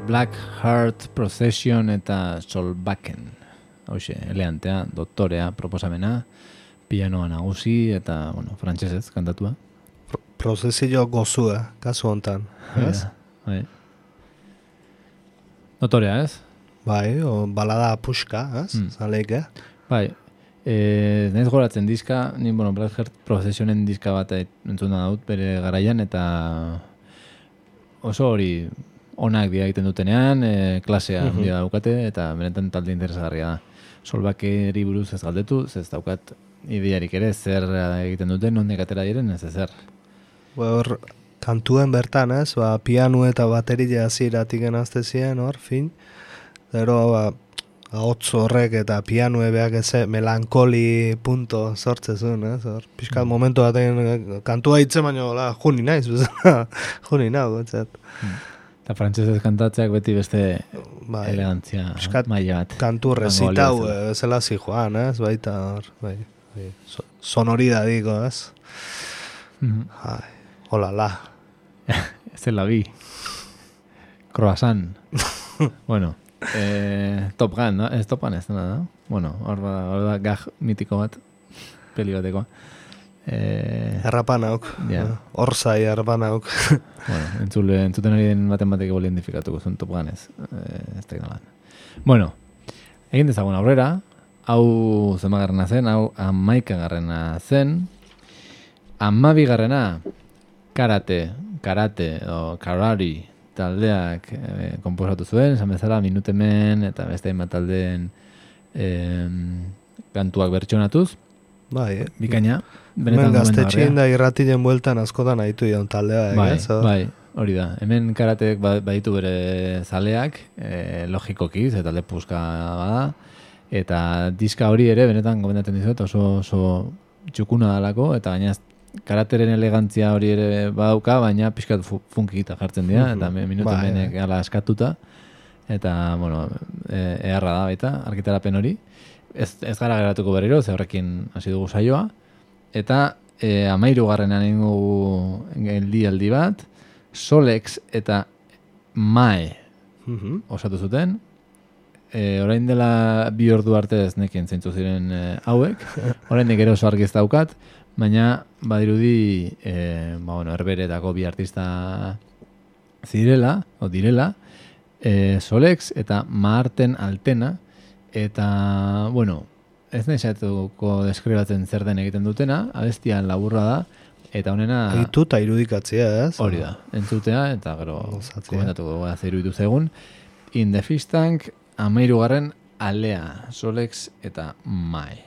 S1: Black Heart Procession eta Solbakken. Hauxe, eleantea, doktorea, proposamena, pianoa nagusi eta, bueno, frantsesez kantatua.
S2: Pro Prozesio gozua, kasu hontan, ez?
S1: Bai. Doktorea, ez?
S2: Bai, o balada puska, ez? Mm. Zaleik,
S1: Bai, e, nahiz goratzen diska, ni, bueno, Black Heart Processionen diska bat entzuna dut bere garaian, eta oso hori onak dira egiten dutenean, e, klasea mm -hmm. daukate, eta benetan talde interesgarria da. Solbakeri buruz ez galdetu, ez daukat idearik ere, zer egiten duten, nondik atera diren, ez ezer.
S2: Hor, kantuen bertan, ez, ba, pianu eta bateria ziratik genazte ziren, hor, fin, Zero, ba, hotz horrek eta pianue behak eze melankoli punto sortzezun, ez? Hor, pixkat mm. momentu batean kantua hitze baino, la, juni naiz, juni nago, ez?
S1: Mm. Eta frantzesez kantatzeak beti beste bai, elegantzia maila bat.
S2: Kantu rezitau, zela zi joan, ez? Baita hor, bai, bai, sonoridadiko, ez? Mm -hmm. hola, la.
S1: ez la bi. Croissant. bueno, eh, Top Gun, no? Ez Top Gun ez, no? Bueno, hor da, da gag mitiko bat, peli bateko.
S2: Eh, errapan hauk. Ja. Hor zai errapan
S1: bueno, entzule, entzuten hori baten batek boli identifikatuko zuen Top Gun ez. Eh, ez Bueno, egin dezagun aurrera, hau zemagarrena zen, hau amaikagarrena zen, amabigarrena, karate, karate, o karari, taldeak e, komposatu zuen, esan bezala minutemen eta beste hainbat taldeen e, kantuak bertsonatuz.
S2: Bai,
S1: eh. Bikaina.
S2: Hemen gaztetxien da irratilen bueltan askotan aitu ion taldea,
S1: bai, bai, hori da. Hemen karatek ba, baditu bere zaleak, e, logikoki, ze talde puzka bada, eta diska hori ere, benetan gomendatzen dizut, oso, oso txukuna dalako, eta gainaz karateren elegantzia hori ere badauka, baina pixkat funkikita jartzen dira, eta minutu ba, menek gala askatuta, eta, bueno, e, eharra da baita, arkitarapen hori. Ez, ez gara geratuko berriro, ze horrekin hasi dugu saioa, eta e, amairu garrenan ingo geldi aldi bat, Solex eta Mae mhm. osatu zuten, e, orain dela bi ordu arte ez nekien zeintzu ziren e, hauek, orain nik oso argi ez daukat, baina badirudi e, ba, bueno, erberetako bi artista zirela, o direla, e, Solex eta Marten Altena, eta, bueno, ez nahi zaituko deskribatzen zer den egiten dutena, abestian laburra da, eta honena...
S2: Aitu eta irudikatzea, ez?
S1: Hori da, entzutea, eta gero komentatuko gara zer iruditu zegun. In the Fish Tank, amairu alea, Solex eta Mae.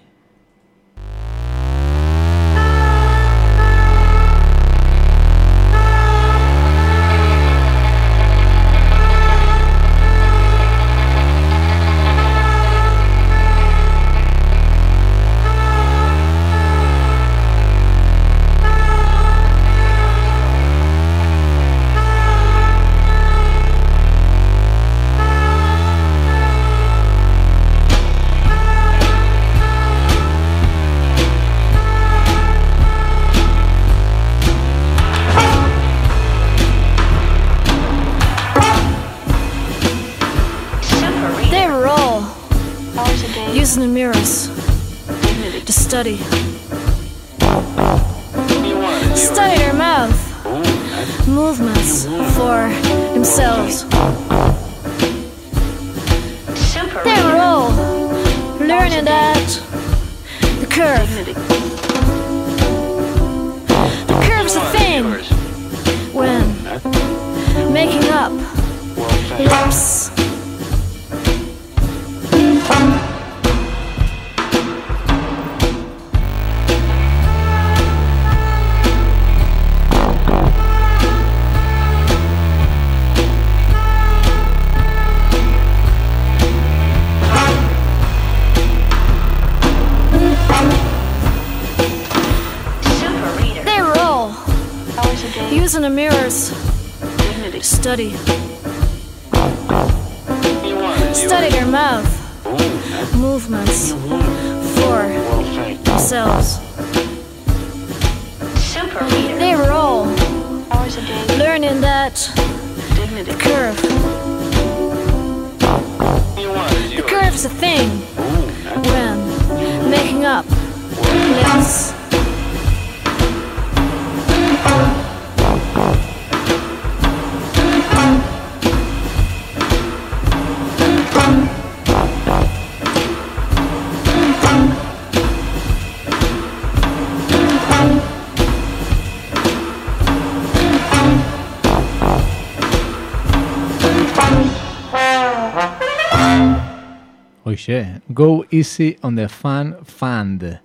S1: Hoxe, go easy on the fan fund.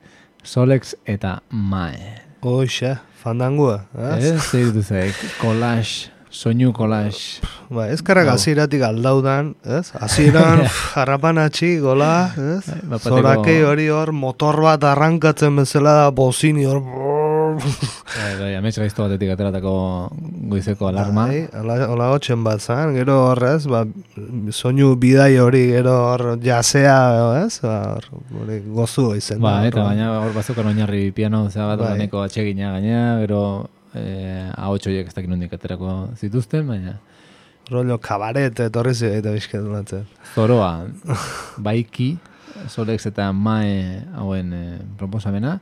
S1: Solex eta Mae.
S2: Hoxe, fandangua,
S1: ez? Ez, duzek, collage, soinu collage.
S2: Ba, ez karrak aziratik aldaudan, ez? Aziran, harrapanatxi, gola, ez? Bai, Zorakei hori hor, motor bat arrankatzen bezala, bozini hor,
S1: Bai, bai, amets gaizto batetik ateratako goizeko alarma. Bai,
S2: hola hotxen bat zan, gero horrez, ba, soinu bidai hori, gero hor jasea, ez? Ba, hori gozu izen.
S1: Ba, eta baina hor bazukan oinarri piano, zera bat, bai. atxegina gaina, gero eh, ahotxoiek ez dakin hondik aterako zituzten, baina...
S2: Rollo kabaret, etorri zi eta bizketu latzen.
S1: Zoroa, baiki, Solex eta Mae hauen eh, proposamena,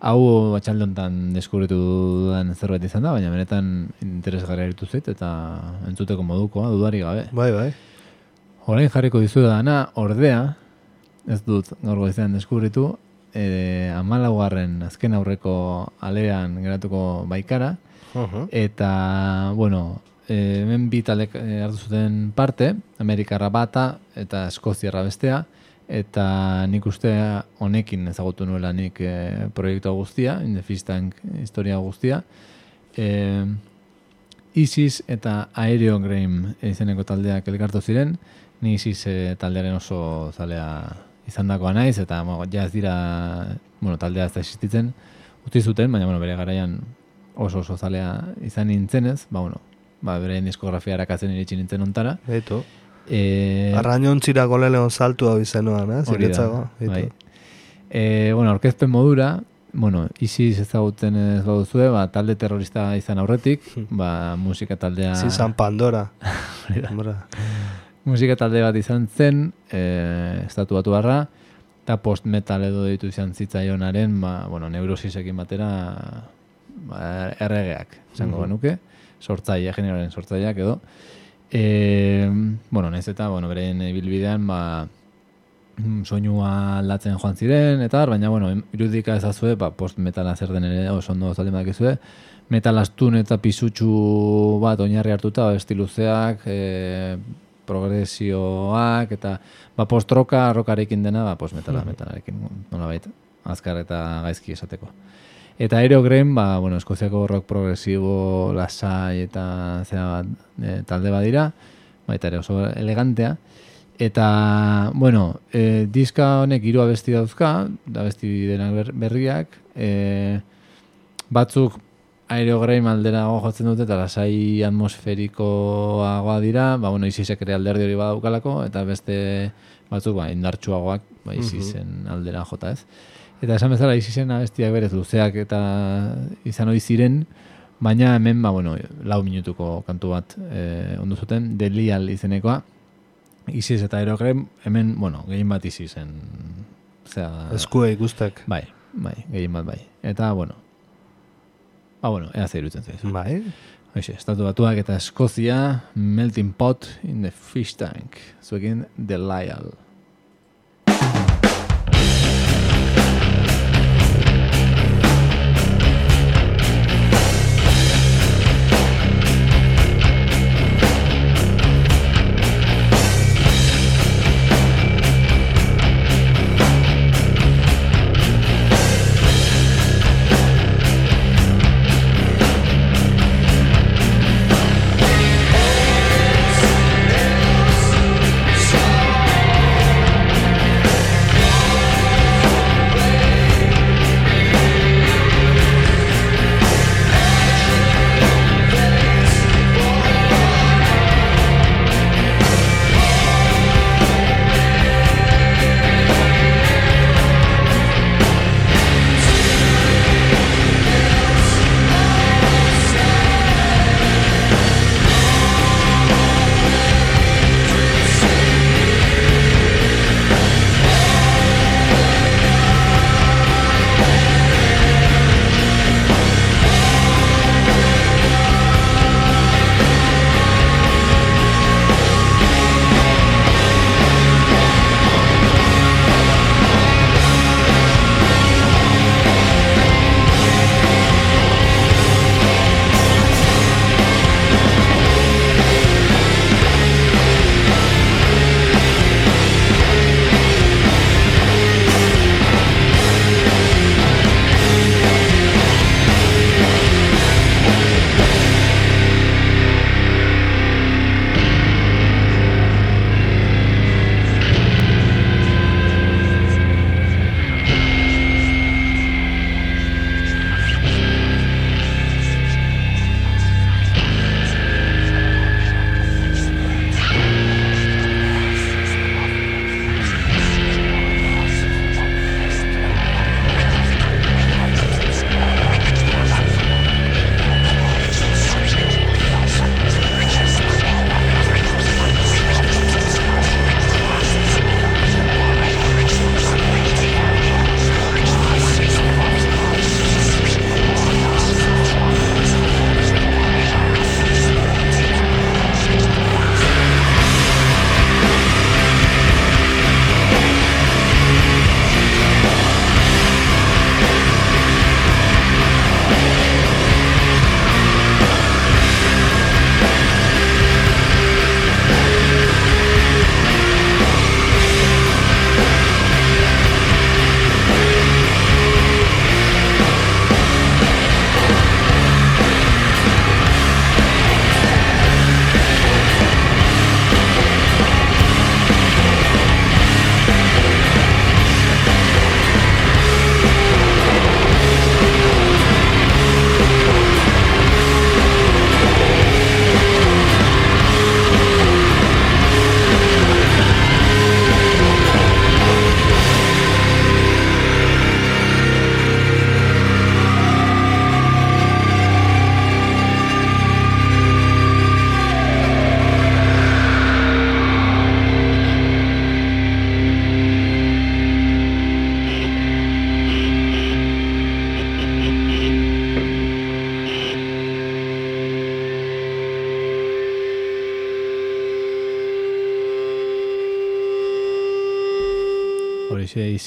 S1: Hau batxaldontan deskubritu dudan zerbait izan da, baina benetan interesgarria eritu zait eta entzuteko moduko, dudari gabe.
S2: Bai, bai.
S1: Horain jarriko dizu dana, ordea, ez dut gaur goizean deskubritu, e, amalaugarren azken aurreko alean geratuko baikara, eta, bueno, e, hemen bi talek e, hartu zuten parte, Amerikarra bata eta Eskoziarra bestea, eta nik uste honekin ezagutu nuela nik e, proiektu guztia, in the fish tank historia guztia. E, ISIS eta Aerogram izeneko taldeak elkartu ziren, ni ISIS e, taldearen oso zalea izan dagoa naiz, eta ja ez dira bueno, taldea ez da existitzen, utzi zuten, baina bueno, bere garaian oso oso zalea izan nintzenez, ba, bueno, ba, bere diskografia erakatzen iritsi nintzen ontara.
S2: Eto. E... Arrañon txira goleleon saltu hau izenoan, eh? Ziretzago.
S1: Bai. E, bueno, orkezpen modura, bueno, iziz ezagutzen ez baduzue, ba, talde terrorista izan aurretik, hmm. ba, musika taldea...
S2: Zizan Pandora.
S1: musika talde bat izan zen, e, estatu batu barra, eta post-metal edo ditu izan zitzaionaren, ba, bueno, neurosisekin batera, ba, erregeak, zango mm -hmm. sortzaia, generalen sortzaileak edo. E, bueno, nez eta, bueno, beren bilbidean, ba, mm, soinua aldatzen joan ziren, eta baina, bueno, irudika ezazue, ba, post-metala zer den ere, oso ondo zaldi badakizue, metal astun eta pisutxu bat oinarri hartuta, ba, estiluzeak, e, progresioak, eta ba, post-roka, rokarekin dena, ba, post-metala, mm. metalarekin, nola baita, azkar eta gaizki esateko. Eta Aerogren, ba, bueno, eskoziako rock progresibo, lasai eta zera e, talde badira, baita ere oso elegantea. Eta, bueno, e, diska honek hiru abesti dauzka, da abesti denak berriak, e, batzuk Aerogren maldera jotzen dute eta lasai atmosferikoagoa dira, ba, bueno, izisek ere alderdi hori badaukalako, eta beste batzuk ba, indartsuagoak, ba, izizen aldera jota ez. Eta esan bezala izi abestiak berez luzeak eta izan hori ziren, baina hemen, ba, bueno, lau minutuko kantu bat e, ondu zuten, delial izenekoa, iziz eta erokrem, hemen, bueno, gehien bat izi zen.
S2: Osea, Eskue ikustek.
S1: Bai, bai, gehien bat bai. Eta, bueno, ba, bueno, ea zeirutzen zaiz.
S2: Bai.
S1: Hoxe, estatu batuak eta Eskozia, melting pot in the fish tank. Zuekin, Delial.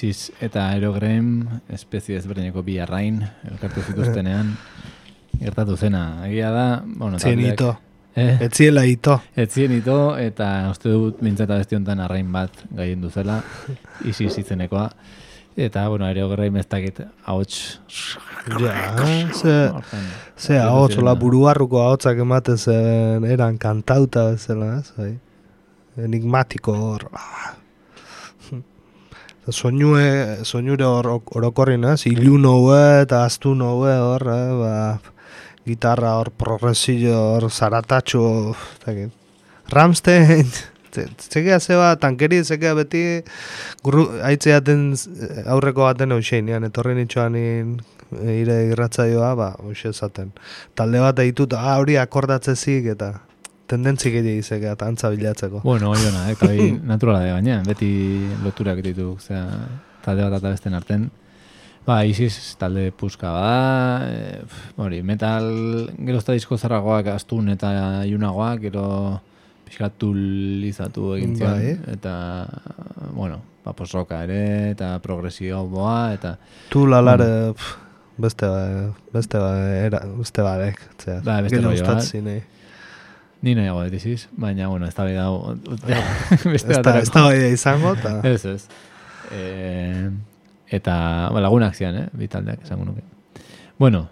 S1: Iziz eta aerogrem, espezie ezberdineko bi arrain, elkartu zituztenean, gertatu zena. Egia da, bueno,
S2: Zien
S1: taldeak-
S2: ito.
S1: Eh?
S2: Etziela ito.
S1: Etzien ito, eta uste dut mintzata besti honetan arrain bat gaien duzela, iziz itzenekoa. Eta, bueno, aerogrem ez dakit, ahots...
S2: Ja, ze, ze ahots, hola buruarruko ahotsak ematen zen, eran kantauta bezala, ez, bai. Enigmatiko hor. ah. Soinue, soinure hor orokorrin, ez, ilun houe eta astun houe hor, eh, ba, gitarra hor progresillo hor zaratatxo, ez dakit. Ramstein, Zekea zeba, tankeri zekea beti gurru, aitzeaten aurreko baten euseinean, etorri nitxoan in, ire irratzaioa, ba, hoxe esaten. Talde bat egitut, ah, hori akordatzezik eta tendentzik izekea, eta antza bilatzeko.
S1: Bueno, hori ona, eh, kabi naturala da baina, beti loturak ditu, osea, talde bat eta besten arten. Ba, iziz talde puska bada, e, pf, hori, metal, gero ez da disko zarragoak, astun eta iunagoak, gero pixkatulizatu egin zian,
S2: Bai.
S1: eta, bueno, ba, posroka ere, eta progresio boa, eta,
S2: Tu lalare, pf, beste ba, beste ba, era, beste badek, zera.
S1: Ba, beste
S2: Gero
S1: rollo bat.
S2: Nahi.
S1: ni nahiago dut iziz, baina, bueno, ez da bida, beste
S2: Ez da, ez da bai izango, eta...
S1: Ez, ez. E, eta ba, lagunak zian, eh? bi taldeak esango nuke. Bueno,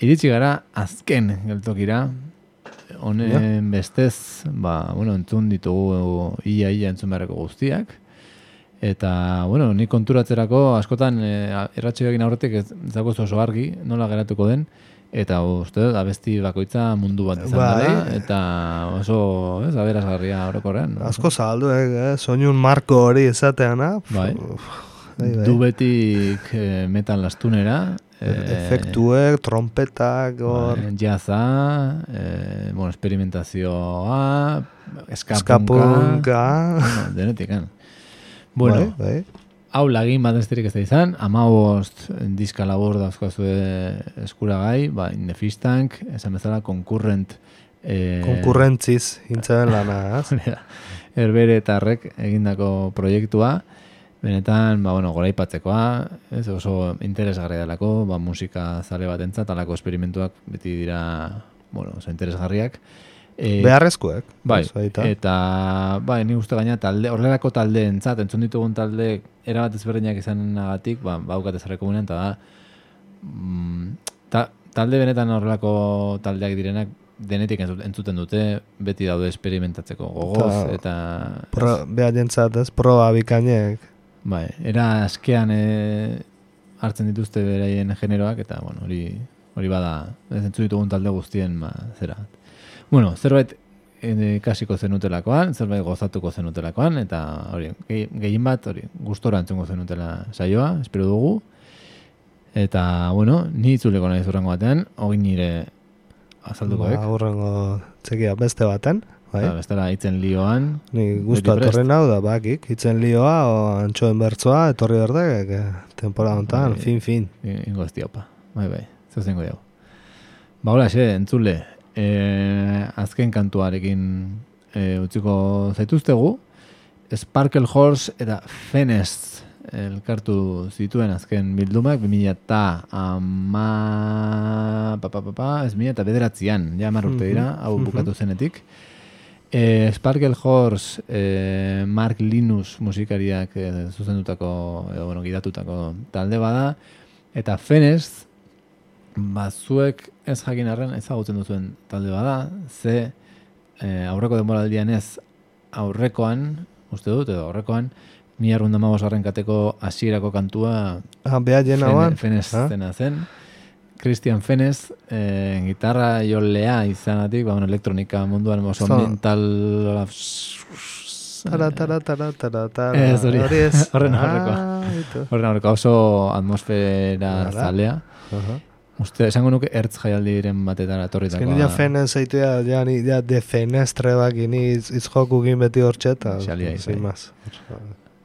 S1: iritsi gara azken geltokira, honen bestez, ba, bueno, entzun ditugu ia-ia entzun beharreko guztiak, eta, bueno, ni konturatzerako askotan e, erratxeoekin aurretik ez ez dago oso argi, nola geratuko den, eta uste dut, abesti bakoitza mundu bat izan
S2: Bai.
S1: dela, eta oso, ez, aberazgarria orokorrean.
S2: Asko zabaldu, eh, soinun marko hori esateana.
S1: Bai.
S2: bai, bai.
S1: Du betik eh, metal astunera, eh,
S2: Efektuek, trompetak, hor,
S1: bai, jazza, eh, bueno, experimentazioa, eskapunka,
S2: eskapunka.
S1: bueno, denetik, eh? Bueno,
S2: bai, bai.
S1: Hau lagin bat besterik ez da izan, amabost diska labor dauzkazue eskuragai, ba, in the fish tank, esan bezala, concurrent, eh,
S2: Konkurrentziz, hintzen lana, az?
S1: Herbere eta Arrek egindako proiektua, benetan, ba, bueno, goraipatzekoa, ez oso interesgarria delako, ba, musika zale bat entzat, alako esperimentuak beti dira, bueno, oso interesgarriak. E,
S2: Beharrezkoek.
S1: Bai,
S2: ez baita.
S1: eta bai, ni uste gaina talde, horrelako talde entzat, entzun ditugun talde erabat ezberdinak izanagatik, ba, baukat ezarreko gunean, eta da, mm, ta, talde benetan horrelako taldeak direnak, denetik entzut- entzuten dute, beti daude esperimentatzeko gogoz,
S2: Ta-
S1: eta,
S2: Pro, beha jentzat, ez, proba bikainek.
S1: bai, era askean e, hartzen dituzte beraien generoak, eta, bueno, hori hori bada, ez entzun ditugun talde guztien, ba, zera. Bueno, zerbait eh, kasiko zenutelakoan, zerbait gozatuko zenutelakoan, eta hori, gehi- gehien bat, hori, gustora entzungo zenutela saioa, espero dugu. Eta, bueno, ni itzuleko nahi zurrengo batean, hori nire azalduko
S2: Ba,
S1: ek.
S2: hurrengo txekia beste baten. Bai.
S1: Ba, bestela hitzen lioan,
S2: Ni guztu
S1: beti prest.
S2: atorren hau da, bakik, hitzen lioa, o antxoen bertzoa, etorri berdek, temporada honetan,
S1: Bai.
S2: fin, fin.
S1: Ingo ez diopa. Bai, bai, zer zengo diago. Ba, hola, xe, entzule, e, azken kantuarekin e, utziko zaituztegu, Sparkle Horse eta Fenest elkartu zituen azken bildumak, 2000 eta ama... Pa, pa, pa, pa, ez mila eta bederatzean, ja hamar urte dira, hau
S2: mhm.
S1: bukatu zenetik. E, Sparkle Horse, e, Mark Linus musikariak e, zuzendutako, edo, bueno, gidatutako talde bada, eta Fenest, bazuek ez jakin arren ezagutzen duzuen talde bada, ze e, aurreko denboraldian ez aurrekoan, uste dut, edo aurrekoan, mi arrunda garren kateko hasierako kantua
S2: Ah, beha jena
S1: Fene? Fenez
S2: Ah?
S1: zena zen. Christian Fenez, eh, gitarra jolea izanatik, ba, bueno, elektronika munduan oso mental...
S2: Tara, tara, tara, tara, tara.
S1: Ez, hori. Horren aurrekoa.
S2: Ah.
S1: Horren aurreko oso atmosfera zalea.
S2: Aha.
S1: Uste, esango nuke ertz jaialdiren batetara
S2: Ez que
S1: etorritakoa.
S2: nila fenen zeitea, ja, ni, ja, de fenestre baki, ni iz, izjoku gin beti hortxeta.
S1: Xalia iz,
S2: Sin
S1: bai.
S2: más.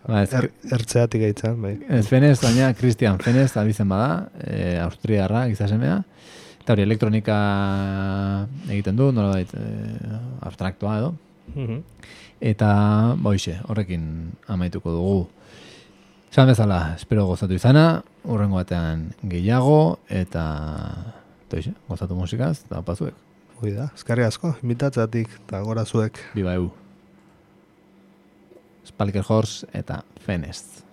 S1: Ba, ez,
S2: Er, ertzeatik eitzan, bai.
S1: ez Fenez, baina Christian Fenez abizen bada, e, austriarra gizasemea, eta hori elektronika egiten du, nola bait, e, abstraktoa edo,
S2: Mhm.
S1: Eta, boixe, horrekin amaituko dugu. Esan bezala, espero gozatu izana, urrengo batean gehiago, eta toixe, gozatu musikaz, eta pazuek.
S2: Hoi da, eskarri asko, invitatzatik, eta gora zuek.
S1: Biba eu. Spalker Horse eta Fenest.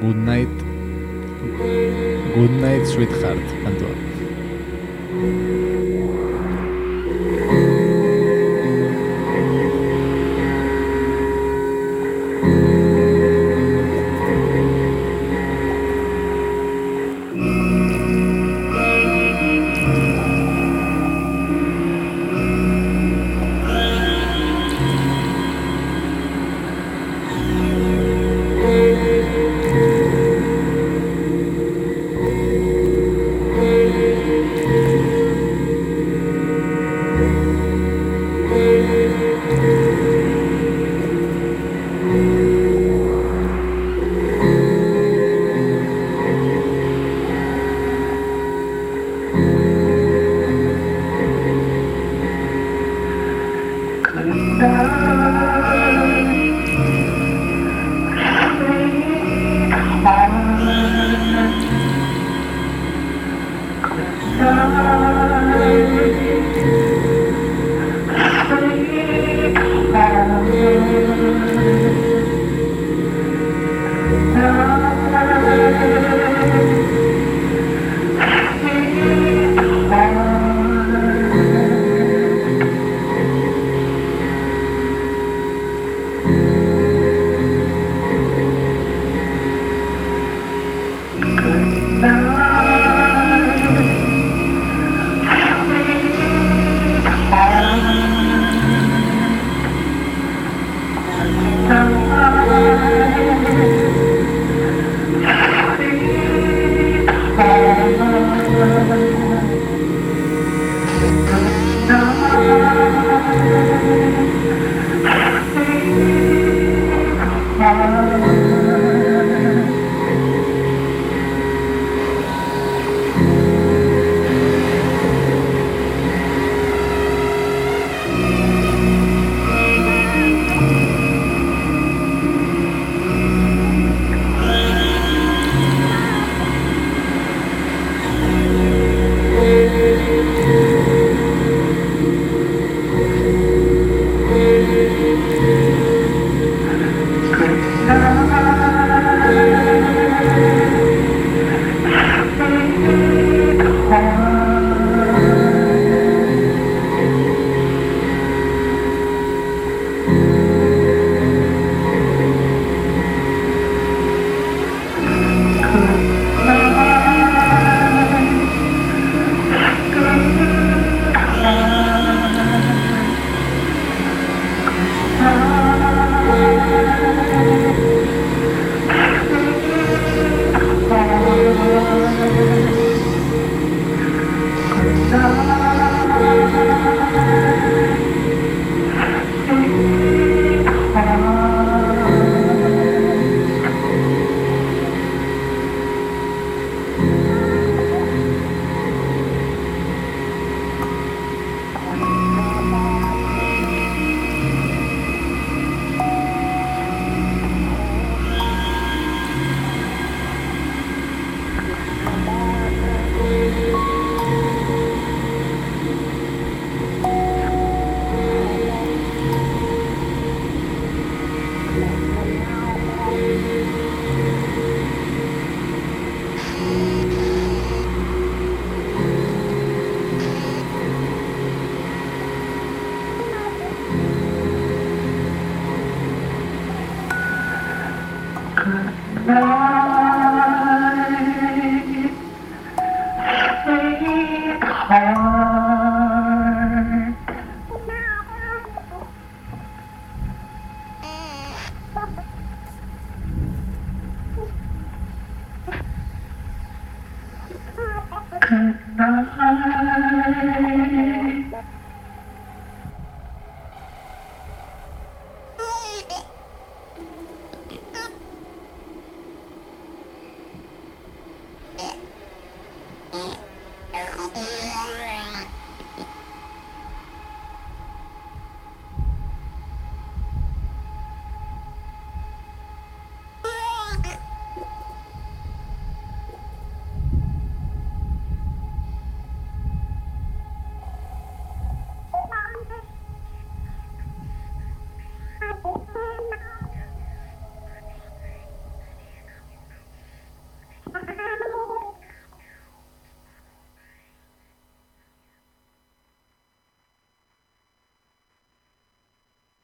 S1: Good night. Good night, sweetheart. Kantua.